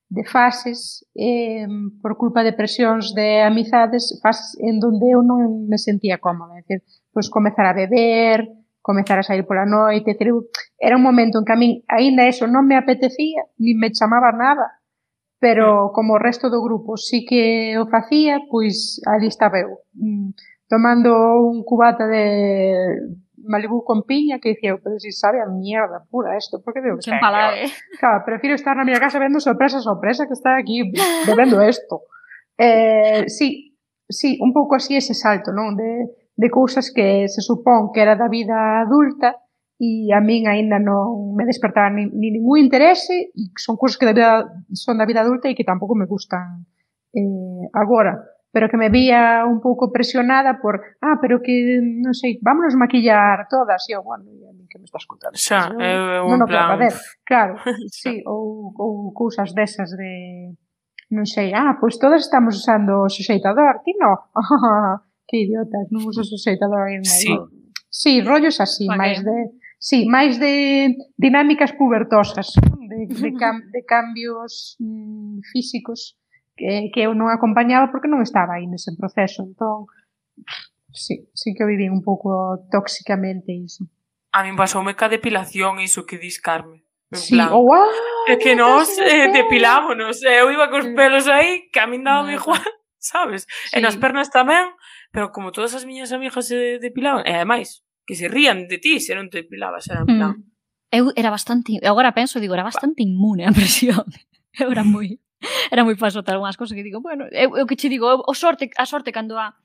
de fases eh, por culpa de presións de amizades, fases en donde eu non me sentía cómoda, é dicir, pois comezar a beber, comezar a sair pola noite, decir, era un momento en que a min aínda eso non me apetecía, ni me chamaba nada, pero mm. como o resto do grupo sí que o facía, pois ali estaba eu, mm, tomando un cubata de Malibu con piña que dicía, oh, pero si sabe a mierda pura esto, por que debo estar aquí? Claro, prefiero estar na miña casa vendo sorpresa, sorpresa que estar aquí bebendo isto. Eh, sí, sí, un pouco así ese salto, non? De, de cousas que se supón que era da vida adulta e a min aínda non me despertaba ni, ni ningún interese e son cousas que da vida, son da vida adulta e que tampouco me gustan eh, agora pero que me vía un pouco presionada por, ah, pero que, non sei, vámonos maquillar todas, e eu, bueno, que me estás contando? Xa, eu, eu non, plan... Ver, claro, sí, ou, ou cousas desas de, non sei, ah, pois todas estamos usando o suxeitador, ti non? Que idiotas, non uso suxeitador aí sí. sí, rollos así, vale. máis de, sí, máis de dinámicas pubertosas, de, de, cam, de cambios mm, físicos que, que eu non acompañaba porque non estaba aí nese proceso. Entón, sí, sí que viví un pouco tóxicamente iso. A min pasoume ca depilación iso que dis Carmen. Sí, plan, oh, wow, é que nos eh, depilámonos, eh, eu iba cos pelos aí, que a min daba no. igual, sabes? Sí. E nas pernas tamén, pero como todas as miñas amigas se depilaban, e ademais, que se rían de ti se non te depilabas, era en mm. plan... Mm. Eu era bastante, agora penso, digo, era bastante inmune a presión. Eu era moi era moi pasota algunhas cousas que digo, bueno, eu, eu que che digo, eu, o sorte, a sorte cando a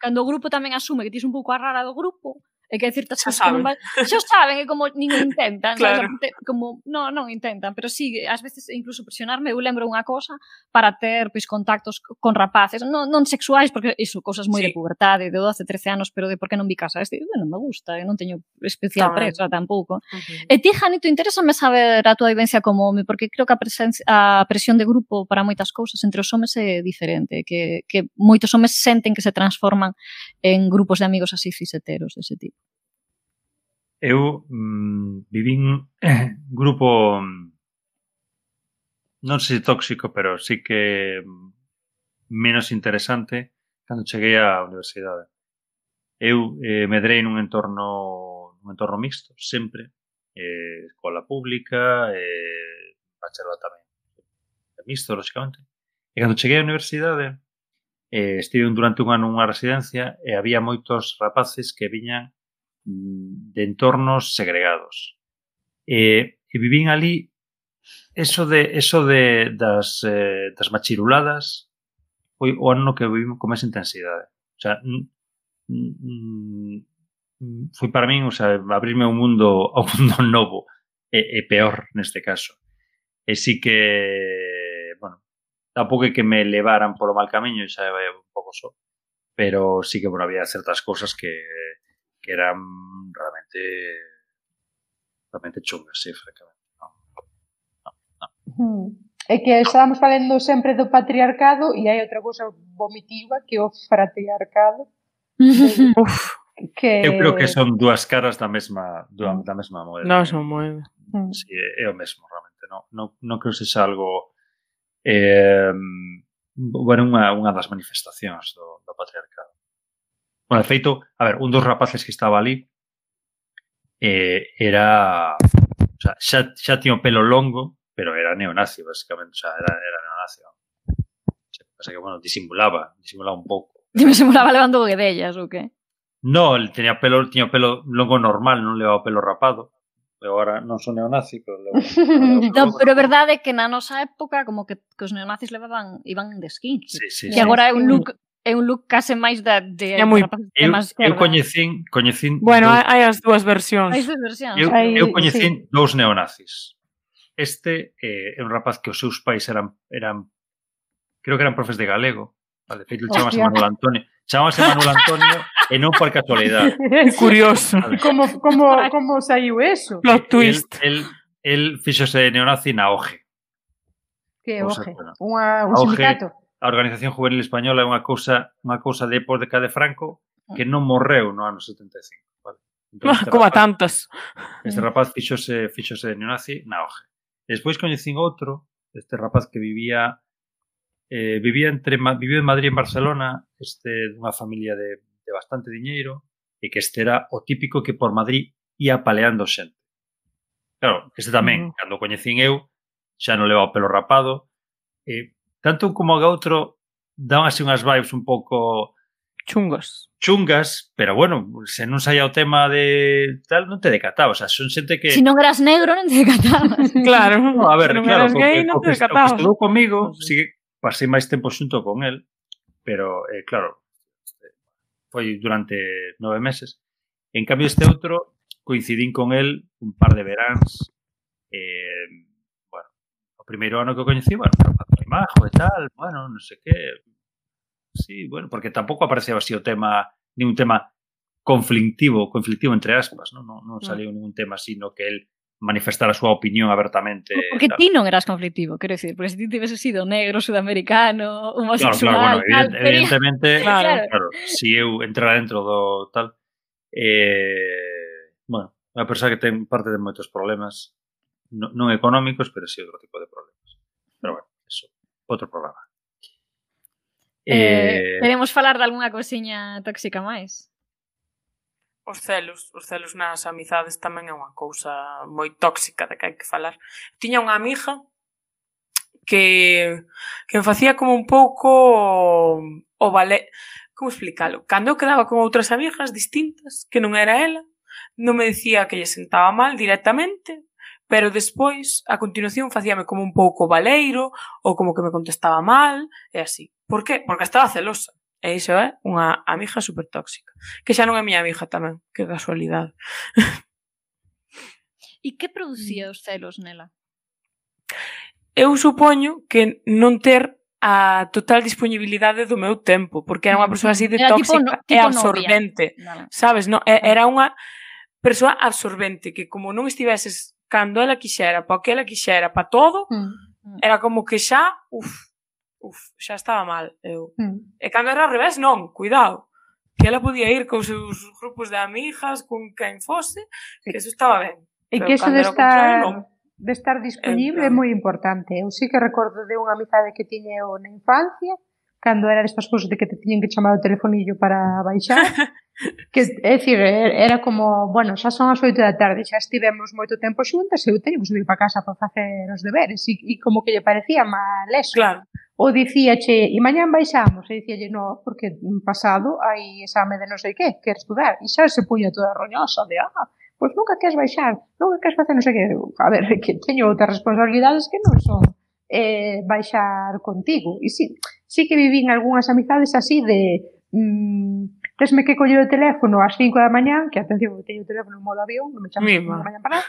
cando o grupo tamén asume que tis un pouco a rara do grupo, É que hai certas xa cousas saben. que non van... Xa saben, é como nin intentan. claro. Non, como, non, non intentan, pero sí, ás veces incluso presionarme, eu lembro unha cosa para ter pois contactos con rapaces, non, non sexuais, porque iso, cousas moi sí. de pubertade, de 12, 13 anos, pero de por que non vi casa. Este, bueno, me gusta, eu non teño especial Tamén. presa tampouco. Uh. E ti, Janito, interésame saber a túa vivencia como home, porque creo que a, presencia, a presión de grupo para moitas cousas entre os homes é diferente, que, que moitos homes senten que se transforman en grupos de amigos así fiseteros dese tipo eu mm, vivín grupo mm, non sei tóxico, pero sí que mm, menos interesante cando cheguei á universidade. Eu eh, medrei nun entorno nun entorno mixto, sempre, eh, escola pública, eh, bacharelato tamén mixto, lógicamente. E cando cheguei á universidade, eh, estive durante un ano nunha residencia e había moitos rapaces que viñan Mm, de entornos segregados. E, e vivín ali eso de eso de das, eh, das machiruladas foi o ano que vivimos con máis intensidade. O sea, foi para min, o sea, abrirme un mundo a un mundo novo e, e peor neste caso. E sí que, bueno, tampouco é que me levaran polo mal camiño, xa vai un pouco só, pero sí que, bueno, había certas cosas que que eran realmente, realmente chungas, sí, francamente. No, no, no. Hmm. É que estamos falando sempre do patriarcado e hai outra cousa vomitiva que é o fratriarcado. Uf, que Eu creo que son dúas caras da mesma da, da mesma moeda. Non son moi. Mm. Sí, é o mesmo realmente, non non, non creo que sexa algo eh bueno, unha, unha das manifestacións do, do patriarcado. Bueno, de feito, a ver, un dos rapaces que estaba ali eh, era... O sea, xa, xa tiña o pelo longo, pero era neonazi, basicamente. O sea, era, era neonazi. O sea, que, bueno, disimulaba, disimulaba un pouco. Disimulaba levando guedellas, ou que? No, el tenía pelo, tiña pelo longo normal, non levaba pelo rapado. Pero agora non son neonazi, pero levo, levo no, pero é verdade que na nosa época como que, que os neonazis levaban iban de skin. Sí, sí, que sí, agora é un look é un look case máis da de é moi eu, eu coñecín, coñecín Bueno, dos, hai as dúas versións. Hai dúas versións. Eu, hai, eu coñecín sí. dous neonazis. Este eh, é un rapaz que os seus pais eran eran creo que eran profes de galego. Vale, feito chamase Manuel Antonio. Chamase Manuel Antonio e non por casualidade. Curioso. Como como como saiu eso? Plot twist. El, el, el fixose neonazi na OGE. Que oje? Unha, un sindicato? a organización juvenil española é unha cousa unha cousa de época de Cade Franco que non morreu no ano 75. Vale? Entón, ah, este Como rapaz, tantas. Este mm. rapaz fixose, fixose neonazi na hoja. Despois coñecín outro, este rapaz que vivía eh, vivía entre vivía en Madrid e en Barcelona, este dunha familia de, de bastante diñeiro, e que este era o típico que por Madrid ia paleando xente. Claro, este tamén, uh -huh. cando coñecín eu, xa non levaba o pelo rapado, eh, tanto un como o outro dan así unhas vibes un pouco chungas. Chungas, pero bueno, se non saía o tema de tal, non te decatabas. O sea, son xente que... Se si non eras negro, non te decatabas. claro. No, a ver, si claro, gay, non que, o, que, o que estudou comigo, sí que pasei máis tempo xunto con el, pero, eh, claro, foi durante nove meses. En cambio, este outro coincidín con el un par de veráns eh, primeiro ano que o coñecí, bueno, rapaz, majo e tal, bueno, non sei que. Sí, bueno, porque tampouco apareceu así o tema, ni un tema conflictivo, conflictivo entre aspas, non, non, non mm. saliu ningún tema así no que el manifestar a súa opinión abertamente. Porque tal. ti non eras conflictivo, quero dicir, porque se ti tivese sido negro, sudamericano, homosexual... Claro, claro, bueno, tal, evidentemente, claro. claro. claro, si eu entrara dentro do tal... Eh, bueno, unha persoa que ten parte de moitos problemas, no, non económicos, pero si sí outro tipo de problemas. Pero bueno, eso, outro programa. Eh, eh... Queremos falar de algunha cousiña tóxica máis? os celos, os celos nas amizades tamén é unha cousa moi tóxica da que hai que falar. Tiña unha amiga que que me facía como un pouco o vale, como explicalo? Cando eu quedaba con outras amigas distintas que non era ela, non me decía que lle sentaba mal directamente, pero despois, a continuación, facíame como un pouco baleiro, ou como que me contestaba mal, e así. Por que? Porque estaba celosa. E iso é unha amiga super tóxica. Que xa non é miña amiga tamén, que casualidade. E que producía os celos nela? Eu supoño que non ter a total disponibilidade do meu tempo, porque era unha persoa así de era tóxica tipo, no, tipo e absorbente. Novia. Sabes, no, era unha persoa absorbente que como non estiveses cando ela quixera, para o que ela quixera, para todo, mm. era como que xa, uf, uf, xa estaba mal. Eu. Mm. E cando era ao revés, non, cuidado. Que ela podía ir con seus grupos de amigas, con quen fose, que eso estaba ben. E Pero que eso de estar, non. de estar disponible é moi importante. Eu sí que recordo de unha amizade que tiñe eu na infancia, cando era destas cousas de que te tiñen que chamar o telefonillo para baixar que é dicir, er-, era como bueno, xa son as oito da tarde xa estivemos moito tempo xuntas e eu teño que subir para casa para facer os deberes e, e como que lle parecía mal eso. Claro. o dicíache, e mañán baixamos? E dicíalle, no, porque pasado hai exame de non sei que, quer estudar e xa se puña toda roñosa de ah, pois nunca queres baixar, nunca queres facer non sei que a ver, que teño outras responsabilidades que non son eh, baixar contigo. E sí, sí que vivín algunhas amizades así de mm, tesme que coller o teléfono ás 5 da mañán, que atención, que teño o teléfono en modo avión, non me chamo da mañán para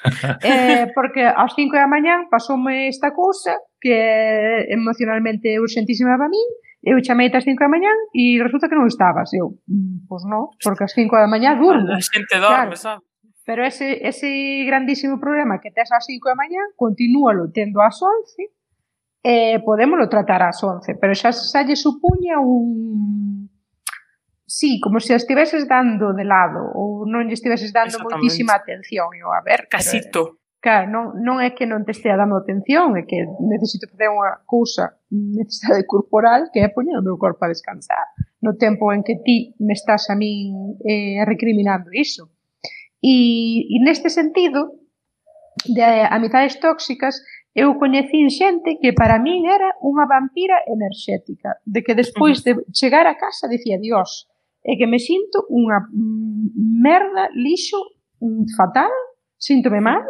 eh, porque ás 5 da mañán pasoume esta cousa que é emocionalmente urgentísima para min, eu chamei ás 5 da mañán e resulta que non estabas. Eu, mm, pois non, porque ás 5 da mañán durmo. A xente dorme, claro. sabes? Pero ese, ese grandísimo problema que tes ás 5 da mañán, continúalo tendo ás 11, eh, podémolo tratar ás 11, pero xa salle supuña un... Sí, como se estiveses dando de lado ou non lle estiveses dando moitísima atención. Eu, a ver, Casito. Pero, claro, non, non é que non te estea dando atención, é que necesito facer unha cousa necesidade corporal que é poñer o meu corpo a descansar no tempo en que ti me estás a min eh, recriminando iso. E, e neste sentido, de amizades tóxicas eu coñecín xente que para min era unha vampira enerxética, de que despois de chegar a casa dicía, dios, é que me sinto unha merda, lixo, fatal, síntome mal,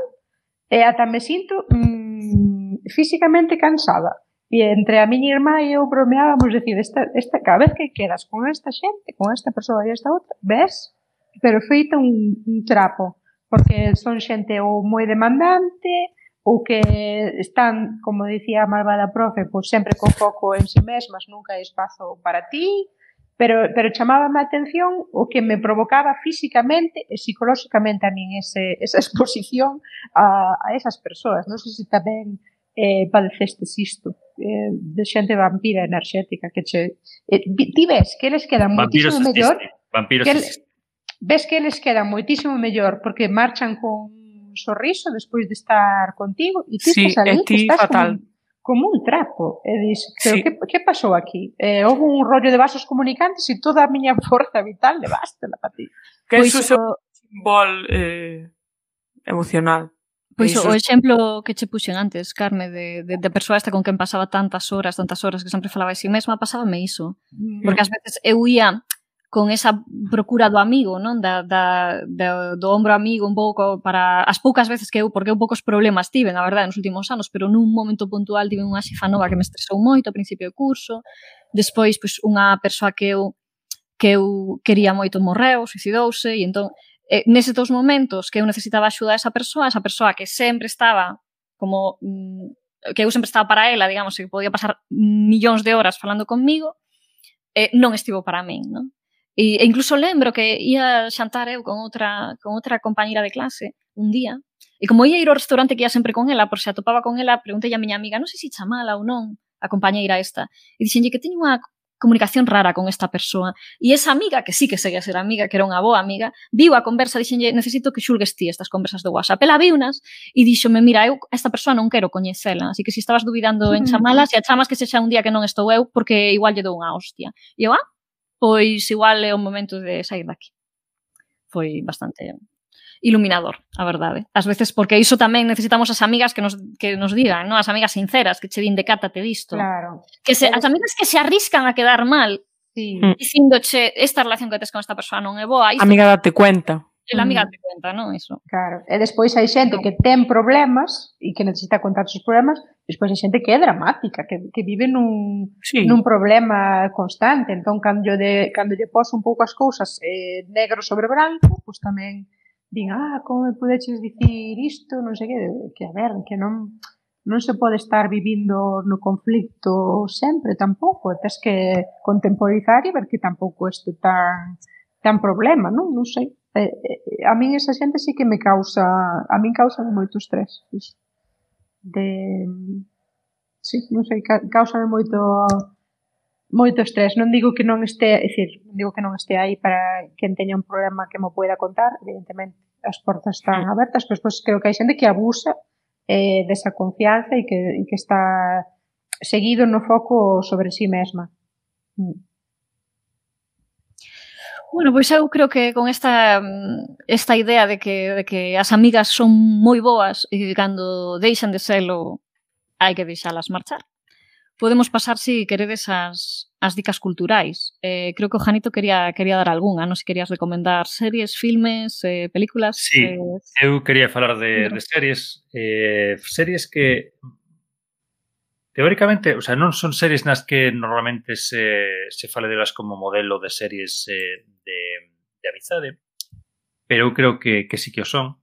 e ata me sinto mm, físicamente cansada. E entre a miña irmá e eu bromeábamos, decir, esta, esta, cada vez que quedas con esta xente, con esta persoa e esta outra, ves, pero feita un, un trapo, porque son xente ou moi demandante, ou que están, como dicía a malvada profe, pois sempre con foco en si sí mesmas, nunca hai espazo para ti, pero, pero chamábame a atención o que me provocaba físicamente e psicolóxicamente a min ese, esa exposición a, a esas persoas. Non sei se tamén eh, padecestes isto eh, de xente vampira enerxética que che... Eh, ti ves que eles quedan vampiros moitísimo mellor... Vampiros que el, ves que eles quedan moitísimo mellor porque marchan con un sorriso despois de estar contigo e ti sí, estás ali, ti estás fatal. Como, como un trapo e dis, pero sí. que, que pasou aquí? Eh, houve un rollo de vasos comunicantes e toda a miña forza vital levástela para ti. Que pois, iso o... bol eh, emocional. Pois o exemplo que che puxen antes, Carme, de, de, de persoa esta con quen pasaba tantas horas, tantas horas, que sempre falaba de si mesma, pasábame iso. Mm. Porque ás veces eu ia con esa procura do amigo, non? Da, da, da, do ombro amigo un pouco para as poucas veces que eu, porque eu poucos problemas tiven, a verdade, nos últimos anos, pero nun momento puntual tive unha xefa nova que me estresou moito ao principio do curso, despois pois unha persoa que eu que eu quería moito morreu, suicidouse e entón eh, nese dous momentos que eu necesitaba axuda a esa persoa, esa persoa que sempre estaba como mm, que eu sempre estaba para ela, digamos, que podía pasar millóns de horas falando conmigo, eh, non estivo para min, non? E, e incluso lembro que ia xantar eu con outra, con outra compañera de clase un día, e como ia ir ao restaurante que ia sempre con ela, por se atopaba con ela, preguntei a miña amiga, non sei se chamala ou non, a compañeira esta, e dixenlle que teño unha comunicación rara con esta persoa. E esa amiga, que sí que segue a ser amiga, que era unha boa amiga, viu a conversa, dixenlle, necesito que xulgues ti estas conversas do WhatsApp. Ela viu unas e dixome, mira, eu esta persoa non quero coñecela, así que se si estabas dubidando en chamala, se a chamas que sexa un día que non estou eu, porque igual lle dou unha hostia. E eu, ah, pois igual é o momento de sair daqui. Foi bastante iluminador, a verdade. Ás veces porque iso tamén necesitamos as amigas que nos que nos digan, non? As amigas sinceras que che din decátate disto. Claro. Que se as amigas que se arriscan a quedar mal, sí. Mm. dicíndoche esta relación que tes con esta persoa non é boa, isto, Amiga date cuenta. E la amiga mm. te cuenta, non? Iso. Claro. E despois hai xente que ten problemas e que necesita contar os seus problemas Despois hai xente que é dramática, que, que vive nun, sí. nun problema constante, entón cando de, cando lle poso un pouco as cousas eh, negro sobre branco, pois tamén din, ah, como me pudeches dicir isto, non sei que, que a ver, que non non se pode estar vivindo no conflicto sempre tampouco, tes que contemporizar e ver que tampouco isto tan tan problema, non? Non sei. Eh, eh, a min esa xente sí que me causa, a min causa moito estrés, iso de sí, non sei, causame moito moito estrés, non digo que non este, é dicir, non digo que non este aí para quen teña un problema que mo poida contar, evidentemente as portas están abertas, pero pois creo que hai xente que abusa eh, desa confianza e que, e que está seguido no foco sobre sí mesma. Mm. Bueno, pois eu creo que con esta mm, esta idea de que, de que as amigas son moi boas e cando deixan de serlo hai que deixalas marchar. Podemos pasar, se si queredes, as, as dicas culturais. Eh, creo que o Janito quería, quería dar algunha, non se querías recomendar series, filmes, eh, películas... Sí, eh... eu quería falar de, de series, eh, series que Teóricamente, o sea, non son series nas que normalmente se, se fale delas como modelo de series eh, de, de amizade, pero eu creo que, que sí que o son.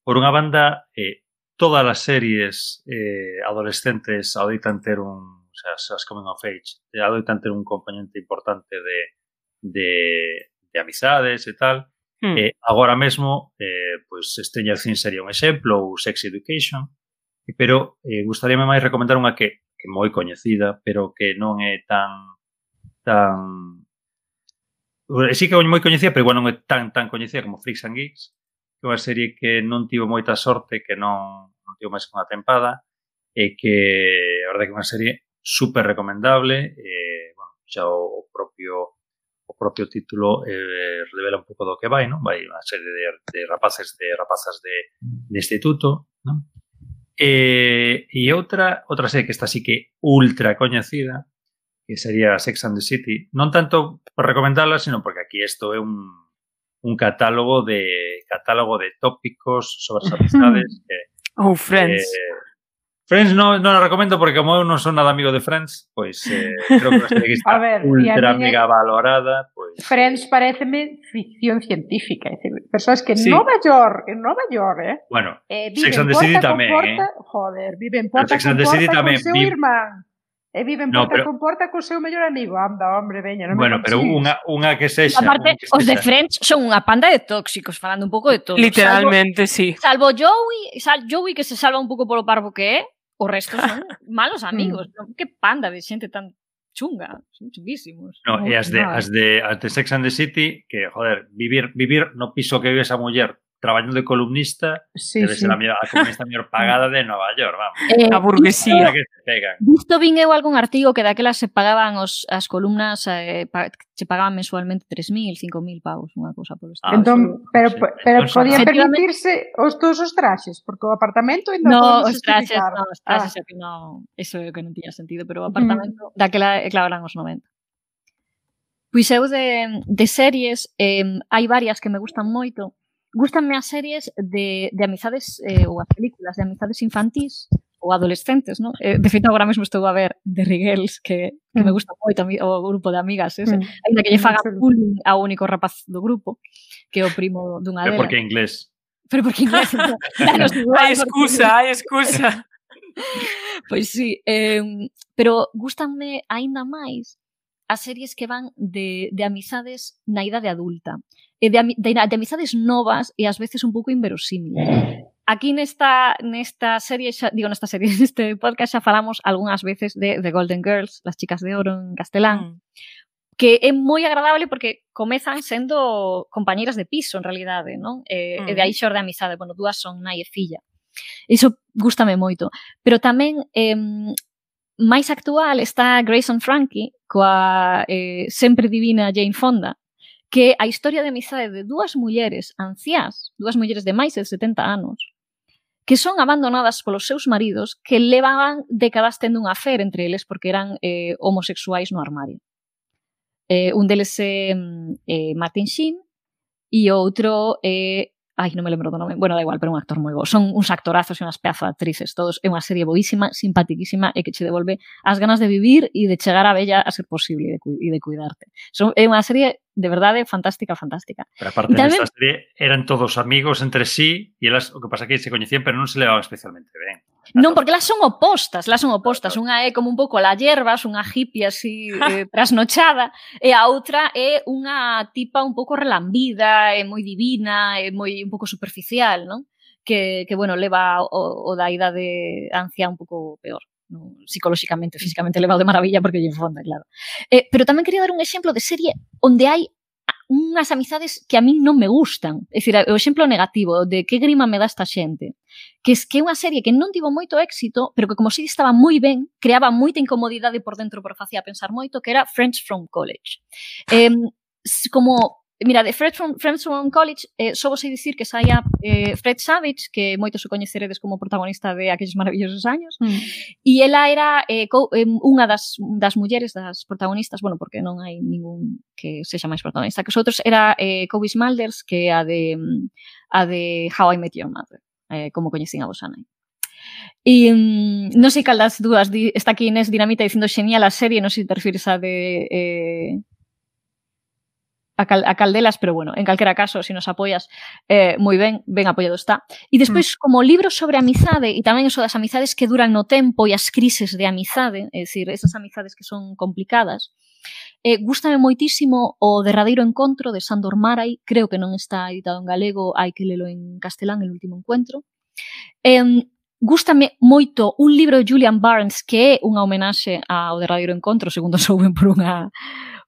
Por unha banda, eh, todas as series eh, adolescentes adoitan ter un, o sea, as coming of age, adoitan ter un componente importante de, de, de amizades e tal. Mm. Eh, agora mesmo, eh, pois, pues, Stranger Things sería un exemplo, ou Sex Education, pero eh, gustaríame máis recomendar unha que, que moi coñecida, pero que non é tan tan sí que é moi coñecida, pero igual non é tan tan coñecida como Freaks and Geeks, que é unha serie que non tivo moita sorte, que non, non tivo máis que unha tempada, e que a verdade que é unha serie super recomendable, eh, bueno, xa o, o propio o propio título eh, revela un pouco do que vai, non? Vai unha serie de, de rapaces de rapazas de, de instituto, non? Eh, e outra, outra serie que está así que ultra coñecida, que sería Sex and the City. Non tanto por recomendarla, sino porque aquí isto é un, un catálogo de catálogo de tópicos sobre as amistades. que, oh, friends. Eh, Friends non, non a recomendo porque como eu non son nada amigo de Friends, pois eh, creo que que está ver, ultra mega valorada. Pois... Friends pareceme ficción científica. É decir, persoas que en sí. Nova York, en Nova York, eh? Bueno, eh, Sex and the City tamén, porta, eh? Joder, viven porta Sex and the City tamén. Seu vi... irmán. E viven no, pero... comporta co seu mellor amigo. Anda, hombre, veña, non Bueno, pero unha, unha que sexa. Aparte, que os de Friends son unha panda de tóxicos, falando un pouco de todo. Literalmente, salvo, sí. Salvo Joey, sal, Joey que se salva un pouco polo parvo que é, o resto son malos amigos. Mm. que panda de xente tan chunga, son chunguísimos. No, e as de, nada. as de, as de Sex and the City, que, joder, vivir, vivir no piso que vive esa muller traballando de columnista, sí, debe sí. ser a, mellor, a columnista mellor pagada de Nova York, vamos. Eh, a burguesía visto, que se pegan. Visto vin eu algún artigo que daquela se pagaban os, as columnas, eh, pa, se pagaban mensualmente 3.000, 5.000 pavos, unha cousa polo ah, estilo. Ah, entón, pero sí. pero entón, podían permitirse os todos os traxes, porque o apartamento ainda no, os traxes, no, os traxes, ah. que no, eso é que non tiña sentido, pero o apartamento mm. daquela, claro, eran os 90. Pois eu de, de series eh, hai varias que me gustan moito, Gústanme as series de, de amizades eh, ou as películas de amizades infantís ou adolescentes, non? Eh, de feito, agora mesmo estou a ver The Rigels, que, que mm. me gusta moito o grupo de amigas, ese. Mm. Ainda que lle faga bullying ao único rapaz do grupo, que é o primo dunha delas. Pero porque é inglés. Pero porque inglés. Entón, igual, hai excusa, porque... hai excusa. pois sí, eh, pero gustanme aínda máis as series que van de, de amizades na idade adulta, e de, de, de amizades novas e ás veces un pouco inverosímiles. Aquí nesta, nesta serie, xa, digo nesta serie, neste podcast xa falamos algunhas veces de The Golden Girls, Las chicas de oro en castelán, mm. que é moi agradable porque comezan sendo compañeiras de piso, en realidade, non? E, mm. e de mm. aí xorde amizade, bueno, dúas son nai e filla. Iso gustame moito. Pero tamén eh, máis actual está Grayson Frankie coa eh, sempre divina Jane Fonda, que a historia de amizade de dúas mulleres anciás, dúas mulleres de máis de 70 anos, que son abandonadas polos seus maridos que levaban décadas tendo un afer entre eles porque eran eh, homosexuais no armario. Eh, un deles é mm, eh, Martin Sheen e outro é Ai, non me lembro do nome. Bueno, da igual, pero un actor moi bo. Son uns actorazos e unhas pedazo de actrices todos. É unha serie boísima, simpatiquísima e que che devolve as ganas de vivir e de chegar a bella a ser posible e de, e de cuidarte. Son, é unha serie de verdade fantástica, fantástica. Pero aparte tamén... desta serie eran todos amigos entre sí e elas, o que pasa que se coñecían pero non se levaban especialmente ben. Non, porque las son opostas, las son opostas. Unha é como un pouco la hierbas, unha hippie así eh, trasnochada, e a outra é unha tipa un pouco relambida, é moi divina, é moi un pouco superficial, non? Que, que bueno, leva o, o da idade anciá un pouco peor non? psicolóxicamente, físicamente levado de maravilla porque lle fonda, claro. Eh, pero tamén quería dar un exemplo de serie onde hai unhas amizades que a min non me gustan. É dicir, o exemplo negativo de que grima me dá esta xente que es que é unha serie que non tivo moito éxito, pero que como si estaba moi ben, creaba moita incomodidade por dentro por facía pensar moito, que era Friends from College. Eh, como Mira, de Fred from, Friends from College, eh, só vos sei dicir que saía eh, Fred Savage, que moitos o coñeceredes como protagonista de Aquellos maravillosos años, mm. e ela era eh, co, eh, unha das, das mulleres, das protagonistas, bueno, porque non hai ningún que sexa máis protagonista que os outros, era eh, Cobie Smulders, que a de, a de How I Met Your Mother eh, como coñecín a vos nai. E mm, non sei cal das dúas, di, está aquí Inés Dinamita dicindo genial a serie, non sei te refires a de eh, a, cal, a caldelas, pero bueno, en calquera caso, se si nos apoias, eh, moi ben, ben apoiado está. E despois, mm. como libro sobre amizade, e tamén eso das amizades que duran no tempo e as crises de amizade, é dicir, esas amizades que son complicadas, Eh, gústame moitísimo o derradeiro encontro de Sandor Marai, creo que non está editado en galego, hai que lelo en castelán, el último encuentro. Eh, gústame moito un libro de Julian Barnes que é unha homenaxe ao derradeiro encontro, segundo souben por unha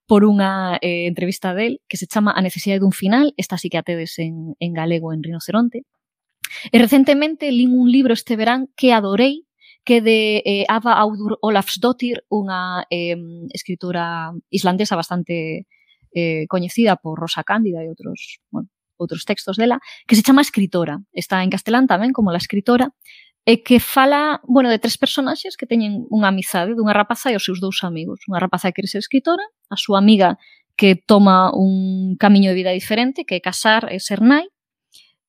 por unha eh, entrevista del que se chama A necesidade dun final, esta sí que atedes en, en galego en Rinoceronte. E recentemente lin un libro este verán que adorei, que de eh, Ava Audur Olafsdottir, unha eh, escritora islandesa bastante eh, coñecida por Rosa Cándida e outros, bueno, outros textos dela, que se chama Escritora. Está en castelán tamén como La Escritora, e que fala, bueno, de tres personaxes que teñen unha amizade dunha rapaza e os seus dous amigos. Unha rapaza que quere ser escritora, a súa amiga que toma un camiño de vida diferente, que é casar e ser nai,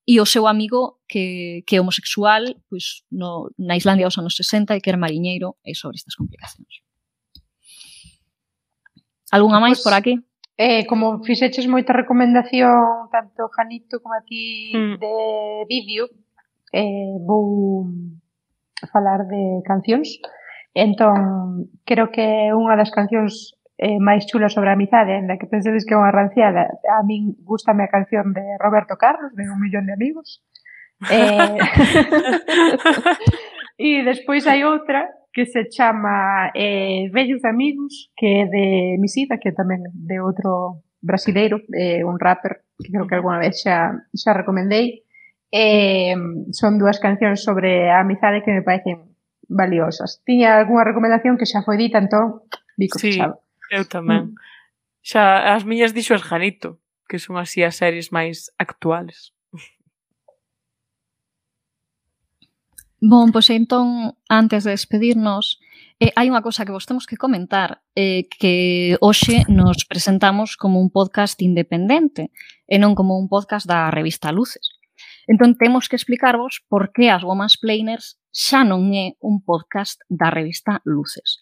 e o seu amigo que, que é homosexual pois, no, na Islandia dos anos 60 e que era mariñeiro e sobre estas complicacións. Algúnha máis por pois, aquí? Eh, como fixeches moita recomendación tanto Janito como a ti mm. de vídeo, eh, vou falar de cancións. Entón, creo que unha das cancións eh, máis chulas sobre a amizade, en que pensedes que é unha ranciada, a min gustame a canción de Roberto Carlos, de Un millón de amigos. Eh... e despois hai outra que se chama eh, Bellos Amigos, que é de Misida, que tamén de outro brasileiro, eh, un rapper que creo que alguna vez xa, xa recomendei eh, son dúas cancións sobre a amizade que me parecen valiosas. Tiña algunha recomendación que xa foi dita, entón, dico sí, fechado. eu tamén. Mm. Xa, as miñas dixo es Janito, que son así as series máis actuales. Bon, pois entón, antes de despedirnos, eh, hai unha cousa que vos temos que comentar, eh, que hoxe nos presentamos como un podcast independente e non como un podcast da revista Luces. Entón temos que explicarvos por que as Woman's Planers xa non é un podcast da revista Luces.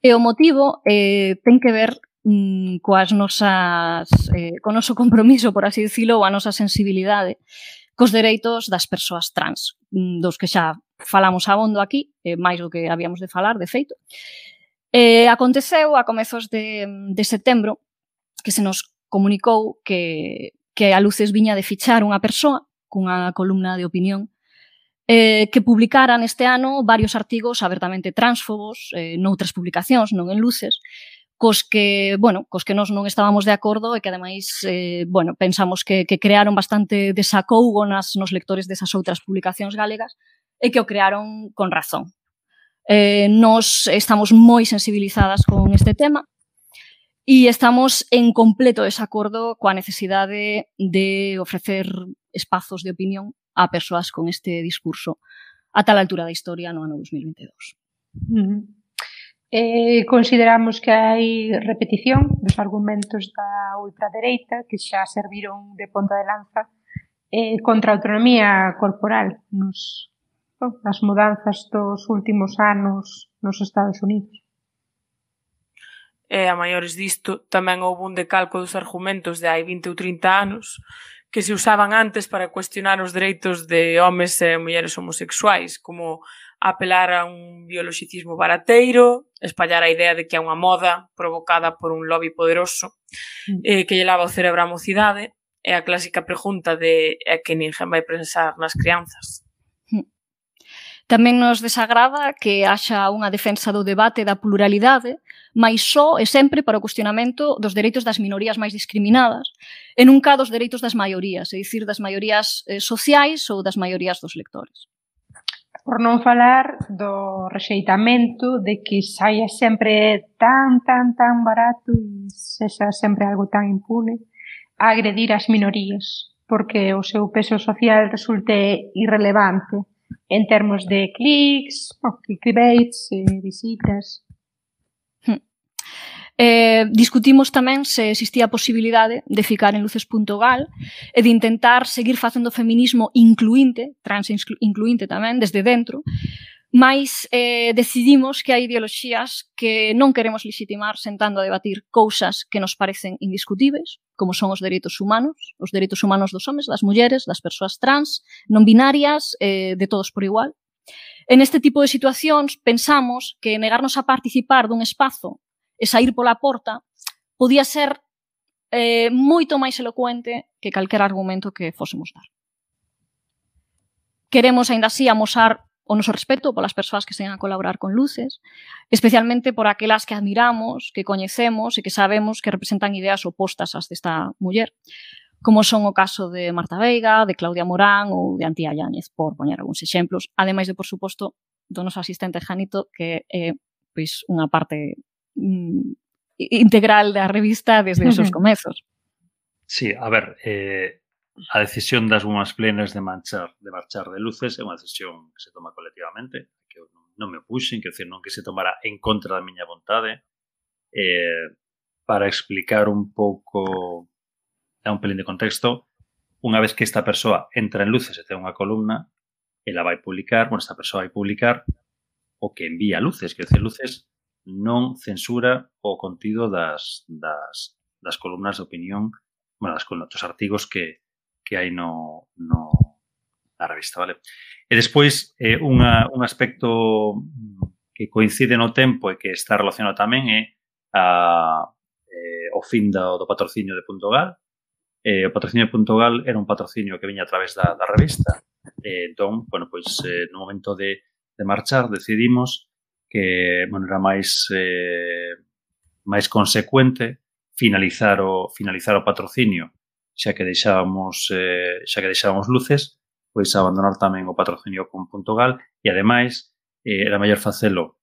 E o motivo eh, ten que ver mm, coas nosas, eh, co noso compromiso, por así dicilo, ou a nosa sensibilidade cos dereitos das persoas trans, mm, dos que xa falamos abondo aquí, eh, máis do que habíamos de falar, de feito. Eh, aconteceu a comezos de, de setembro que se nos comunicou que, que a Luces viña de fichar unha persoa cunha columna de opinión, eh, que publicaran este ano varios artigos abertamente transfobos eh, noutras publicacións, non en Luces, cos que, bueno, cos que nós non estábamos de acordo e que ademais, eh, bueno, pensamos que, que crearon bastante desacougo nas, nos lectores desas outras publicacións galegas e que o crearon con razón. Eh, nós estamos moi sensibilizadas con este tema, E estamos en completo desacordo coa necesidade de ofrecer espazos de opinión a persoas con este discurso a tal altura da historia no ano 2022. Uh -huh. Eh, consideramos que hai repetición dos argumentos da ultradereita que xa serviron de ponta de lanza eh, contra a autonomía corporal nos, oh, nas mudanzas dos últimos anos nos Estados Unidos e a maiores disto tamén houve un decalco dos argumentos de hai 20 ou 30 anos que se usaban antes para cuestionar os dereitos de homes e mulleres homosexuais, como apelar a un biologicismo barateiro, espallar a idea de que é unha moda provocada por un lobby poderoso mm. eh, que lle lava o cerebro á mocidade, e a clásica pregunta de é que ninguén vai pensar nas crianzas. Tamén nos desagrada que haxa unha defensa do debate da pluralidade, mais só e sempre para o cuestionamento dos dereitos das minorías máis discriminadas, e nunca dos dereitos das maiorías, é dicir, das maiorías eh, sociais ou das maiorías dos lectores. Por non falar do rexeitamento de que saia sempre tan, tan, tan barato e sexa sempre algo tan impune a agredir as minorías porque o seu peso social resulte irrelevante en termos de clics, clickbaits, eh, visitas. Hmm. Eh, discutimos tamén se existía a posibilidade de ficar en luces.gal e de intentar seguir facendo feminismo incluinte, trans incluinte tamén, desde dentro, mais eh, decidimos que hai ideoloxías que non queremos legitimar sentando a debatir cousas que nos parecen indiscutíveis, como son os dereitos humanos, os dereitos humanos dos homes, das mulleres, das persoas trans, non binarias, eh, de todos por igual. En este tipo de situacións pensamos que negarnos a participar dun espazo e sair pola porta podía ser eh, moito máis elocuente que calquer argumento que fósemos dar. Queremos, ainda así, amosar o noso respeto polas persoas que sen a colaborar con luces, especialmente por aquelas que admiramos, que coñecemos e que sabemos que representan ideas opostas ás desta muller, como son o caso de Marta Veiga, de Claudia Morán ou de Antía Yáñez, por poñer algúns exemplos, ademais de, por suposto, do noso asistente Janito, que é pois, unha parte mm, integral da revista desde os seus comezos. Sí, a ver, eh, a decisión das bombas plenas de marchar de marchar de luces é unha decisión que se toma colectivamente, que eu non me opuxen, que decir, non que se tomara en contra da miña vontade, eh, para explicar un pouco a un pelín de contexto, unha vez que esta persoa entra en luces e ten unha columna, ela vai publicar, bueno, esta persoa vai publicar o que envía luces, que decir, luces non censura o contido das, das, das columnas de opinión, bueno, das, dos artigos que, que hai no, no na revista, vale? E despois, eh, unha, un aspecto que coincide no tempo e que está relacionado tamén é a, eh, o fin do, do patrocinio de Punto Gal. Eh, o patrocinio de Punto Gal era un patrocinio que viña a través da, da revista. Eh, entón, bueno, pois, eh, no momento de, de marchar decidimos que bueno, era máis eh, máis consecuente finalizar o finalizar o patrocinio xa que deixábamos, eh, xa que deixábamos luces, pois abandonar tamén o patrocinio con Puntogal e ademais eh, era mellor facelo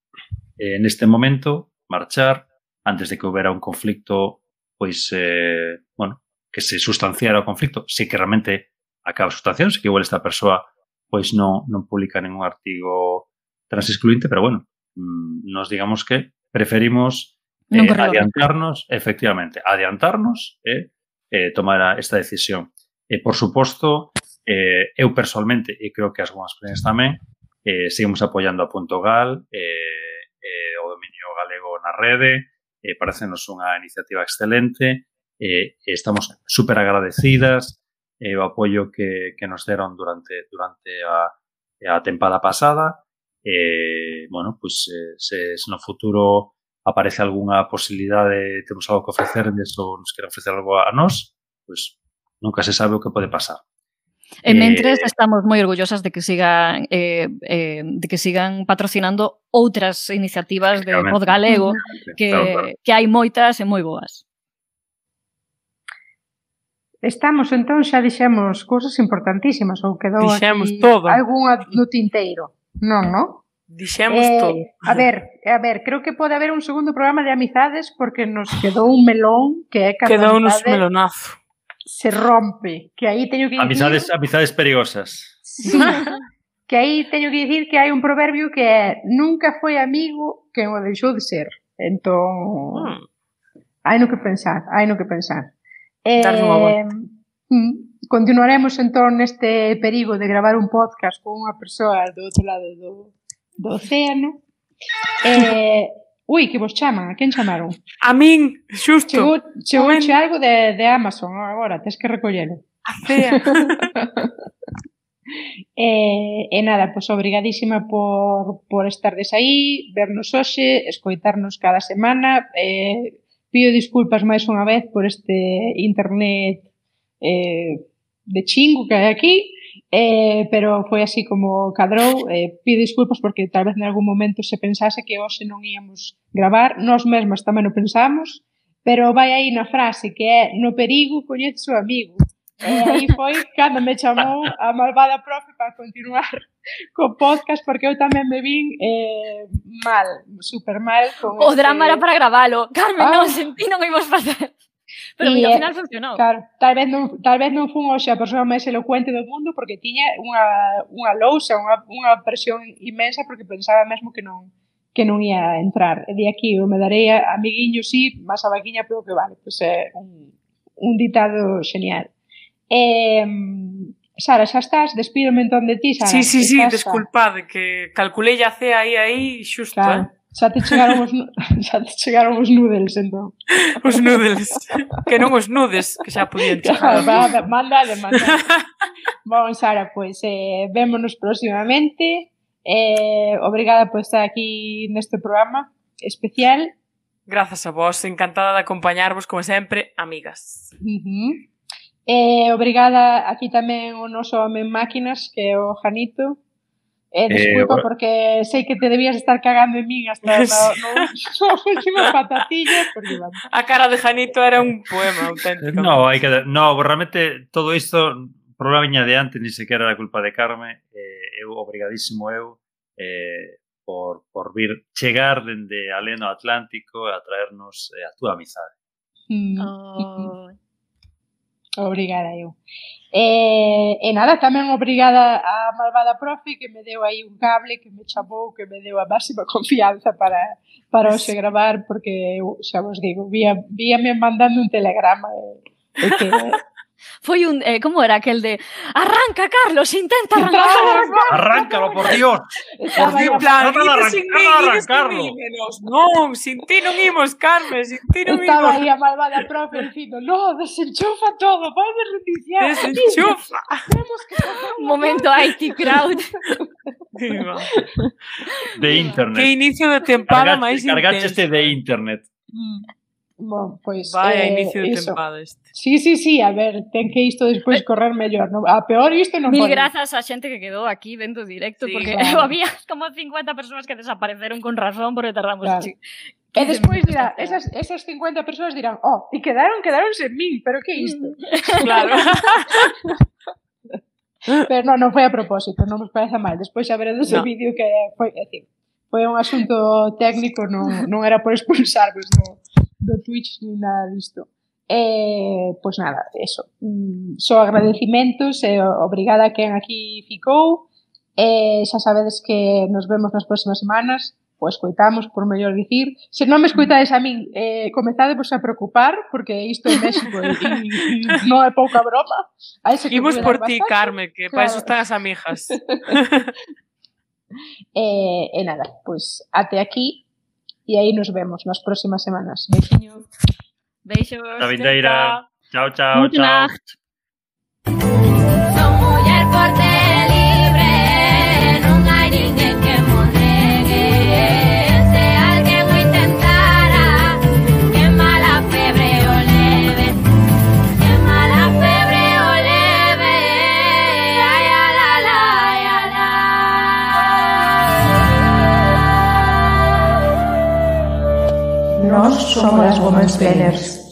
eh, neste momento, marchar, antes de que houbera un conflicto pois, eh, bueno, que se sustanciara o conflicto, se que realmente acaba sustanciando, se que igual esta persoa pois non, non publica ningún artigo transexcluinte, pero bueno, mm, nos digamos que preferimos eh, adiantarnos, efectivamente, adiantarnos eh, eh, tomara esta decisión. E, por suposto, eh, eu personalmente, e creo que as boas prens tamén, eh, seguimos apoiando a Punto Gal, eh, eh, o dominio galego na rede, eh, parecenos unha iniciativa excelente, eh, estamos super agradecidas eh, o apoio que, que nos deron durante, durante a, a tempada pasada, eh, bueno, pues eh, se, se no futuro aparece algunha posibilidade, temos algo que ofrecerles ou nos queren ofrecer algo a nós, pois nunca se sabe o que pode pasar. E eh, mentres eh, estamos moi orgullosas de que sigan eh, eh, de que sigan patrocinando outras iniciativas de pod galego que, claro, claro. que hai moitas e moi boas. Estamos, entón, xa dixemos cousas importantísimas ou quedou dixemos aquí todo. algunha no tinteiro. Non, non? Dixemos eh, todo. A ver, eh, a ver, creo que pode haber un segundo programa de amizades porque nos quedou un melón que é que Quedou nos melonazo. Se rompe, que aí teño que Amizades, dicir... amizades perigosas. Sí, que aí teño que dicir que hai un proverbio que é nunca foi amigo que o deixou de ser. Entón, hmm. Ah. hai no que pensar, hai no que pensar. Eh, mm, continuaremos entón neste perigo de gravar un podcast con unha persoa do outro lado do, do océano. Eh, ui, que vos chaman, a quen chamaron? A min, xusto. Chegou, chegou che algo de, de Amazon agora, tens que recollelo. A fea. E, eh, e nada, pois obrigadísima por, por estardes aí, vernos hoxe, escoitarnos cada semana. Eh, pido disculpas máis unha vez por este internet eh, de chingo que hai aquí. Eh, pero foi así como cadrou. Eh, pido disculpas porque tal vez en algún momento se pensase que hoxe non íamos gravar. Nós mesmas tamén o pensamos pero vai aí na frase que é no perigo coñece o amigo e aí foi cando me chamou a malvada profe para continuar co podcast porque eu tamén me vin eh, mal, super mal con o este... drama era para gravalo Carmen, ah. non, sentí non imos facer. Pero mira, ao final funcionou. Claro, tal vez non, tal vez non fun hoxe a persoa máis elocuente do mundo porque tiña unha, unha lousa, unha, unha presión inmensa porque pensaba mesmo que non que non ia entrar. E de aquí eu me darei a, si, sí, máis a vaquiña pero que vale, pois é un, un ditado genial. Eh, Sara, xa estás? Despídome entón de ti, Sara. Sí, sí, sí, desculpade, que calculei a cea aí, aí, xusto, claro. eh? Xa te chegaron os, xa te chegaron os noodles, entón. Os noodles. que non os nudes, que xa podían chegar. Claro, mandale, mandale. bon, Sara, pois, eh, vémonos próximamente. Eh, obrigada por estar aquí neste programa especial. Grazas a vos, encantada de acompañarvos, como sempre, amigas. Uh -huh. eh, obrigada aquí tamén o noso home máquinas, que é o Janito. Eh, eh, disculpa, eh, porque sei que te debías estar cagando en min hasta sí. no, no, último patatilla. Porque, vamos. a cara de Janito era un poema auténtico. No, hai que, no realmente todo isto problema viña de antes, ni sequera era culpa de Carme. Eh, eu, obrigadísimo eu, eh, por, por vir chegar dende Aleno Atlántico a traernos eh, a túa amizade. Mm. Oh. Obrigada eu. E, e nada, tamén obrigada a malvada profe que me deu aí un cable, que me chamou, que me deu a máxima confianza para, para hoxe gravar, porque eu, xa vos digo, vía, víame mandando un telegrama e, e que Foi un, eh, como era aquel de arranca Carlos, intenta arrancar. Arráncalo, por Dios. Por Dios, plan, trata de arrancar, arrancarlo. Non, sin ti non imos, Carmen, sin ti non imos. Estaba aí a malvada profe dicindo, no, desenchufa todo, pode reiniciar. Desenchufa. Temos que un momento IT crowd. de internet. Que inicio de tempada máis intenso. Cargaste de internet. Mm. Bon, pois, Vai eh, a inicio de iso. tempada este. Sí, sí, sí, a ver, ten que isto despois correr mellor. No, a peor isto non Mil pode. grazas a xente que quedou aquí vendo directo, sí, porque claro. había como 50 persoas que desapareceron con razón porque tardamos claro. E despois dirá, esas, esas 50 persoas dirán, oh, e quedaron, quedaron sen min, pero que isto? Mm. claro. pero non, non foi a propósito, non vos parece mal. Despois xa veredes no. o vídeo que foi, decir, foi un asunto técnico, non, non era por expulsarvos, non do Twitch ni nada disto. E, pois nada, eso. Mm, só agradecimentos e obrigada a quen aquí ficou. E xa sabedes que nos vemos nas próximas semanas pois o escoitamos, por mellor dicir. Se non me escoitades a min, eh, comezade vos a preocupar, porque isto é México e, e, e non é pouca broma. A ese que Imos por ti, Carmen, que claro. para eso están as amigas. e eh, eh, nada, pois pues, até aquí E aí nos vemos nas próximas semanas. Beixiño. Beixos. vindeira. Chao, chao, Gute chao. Nacht. som les Women's Planners.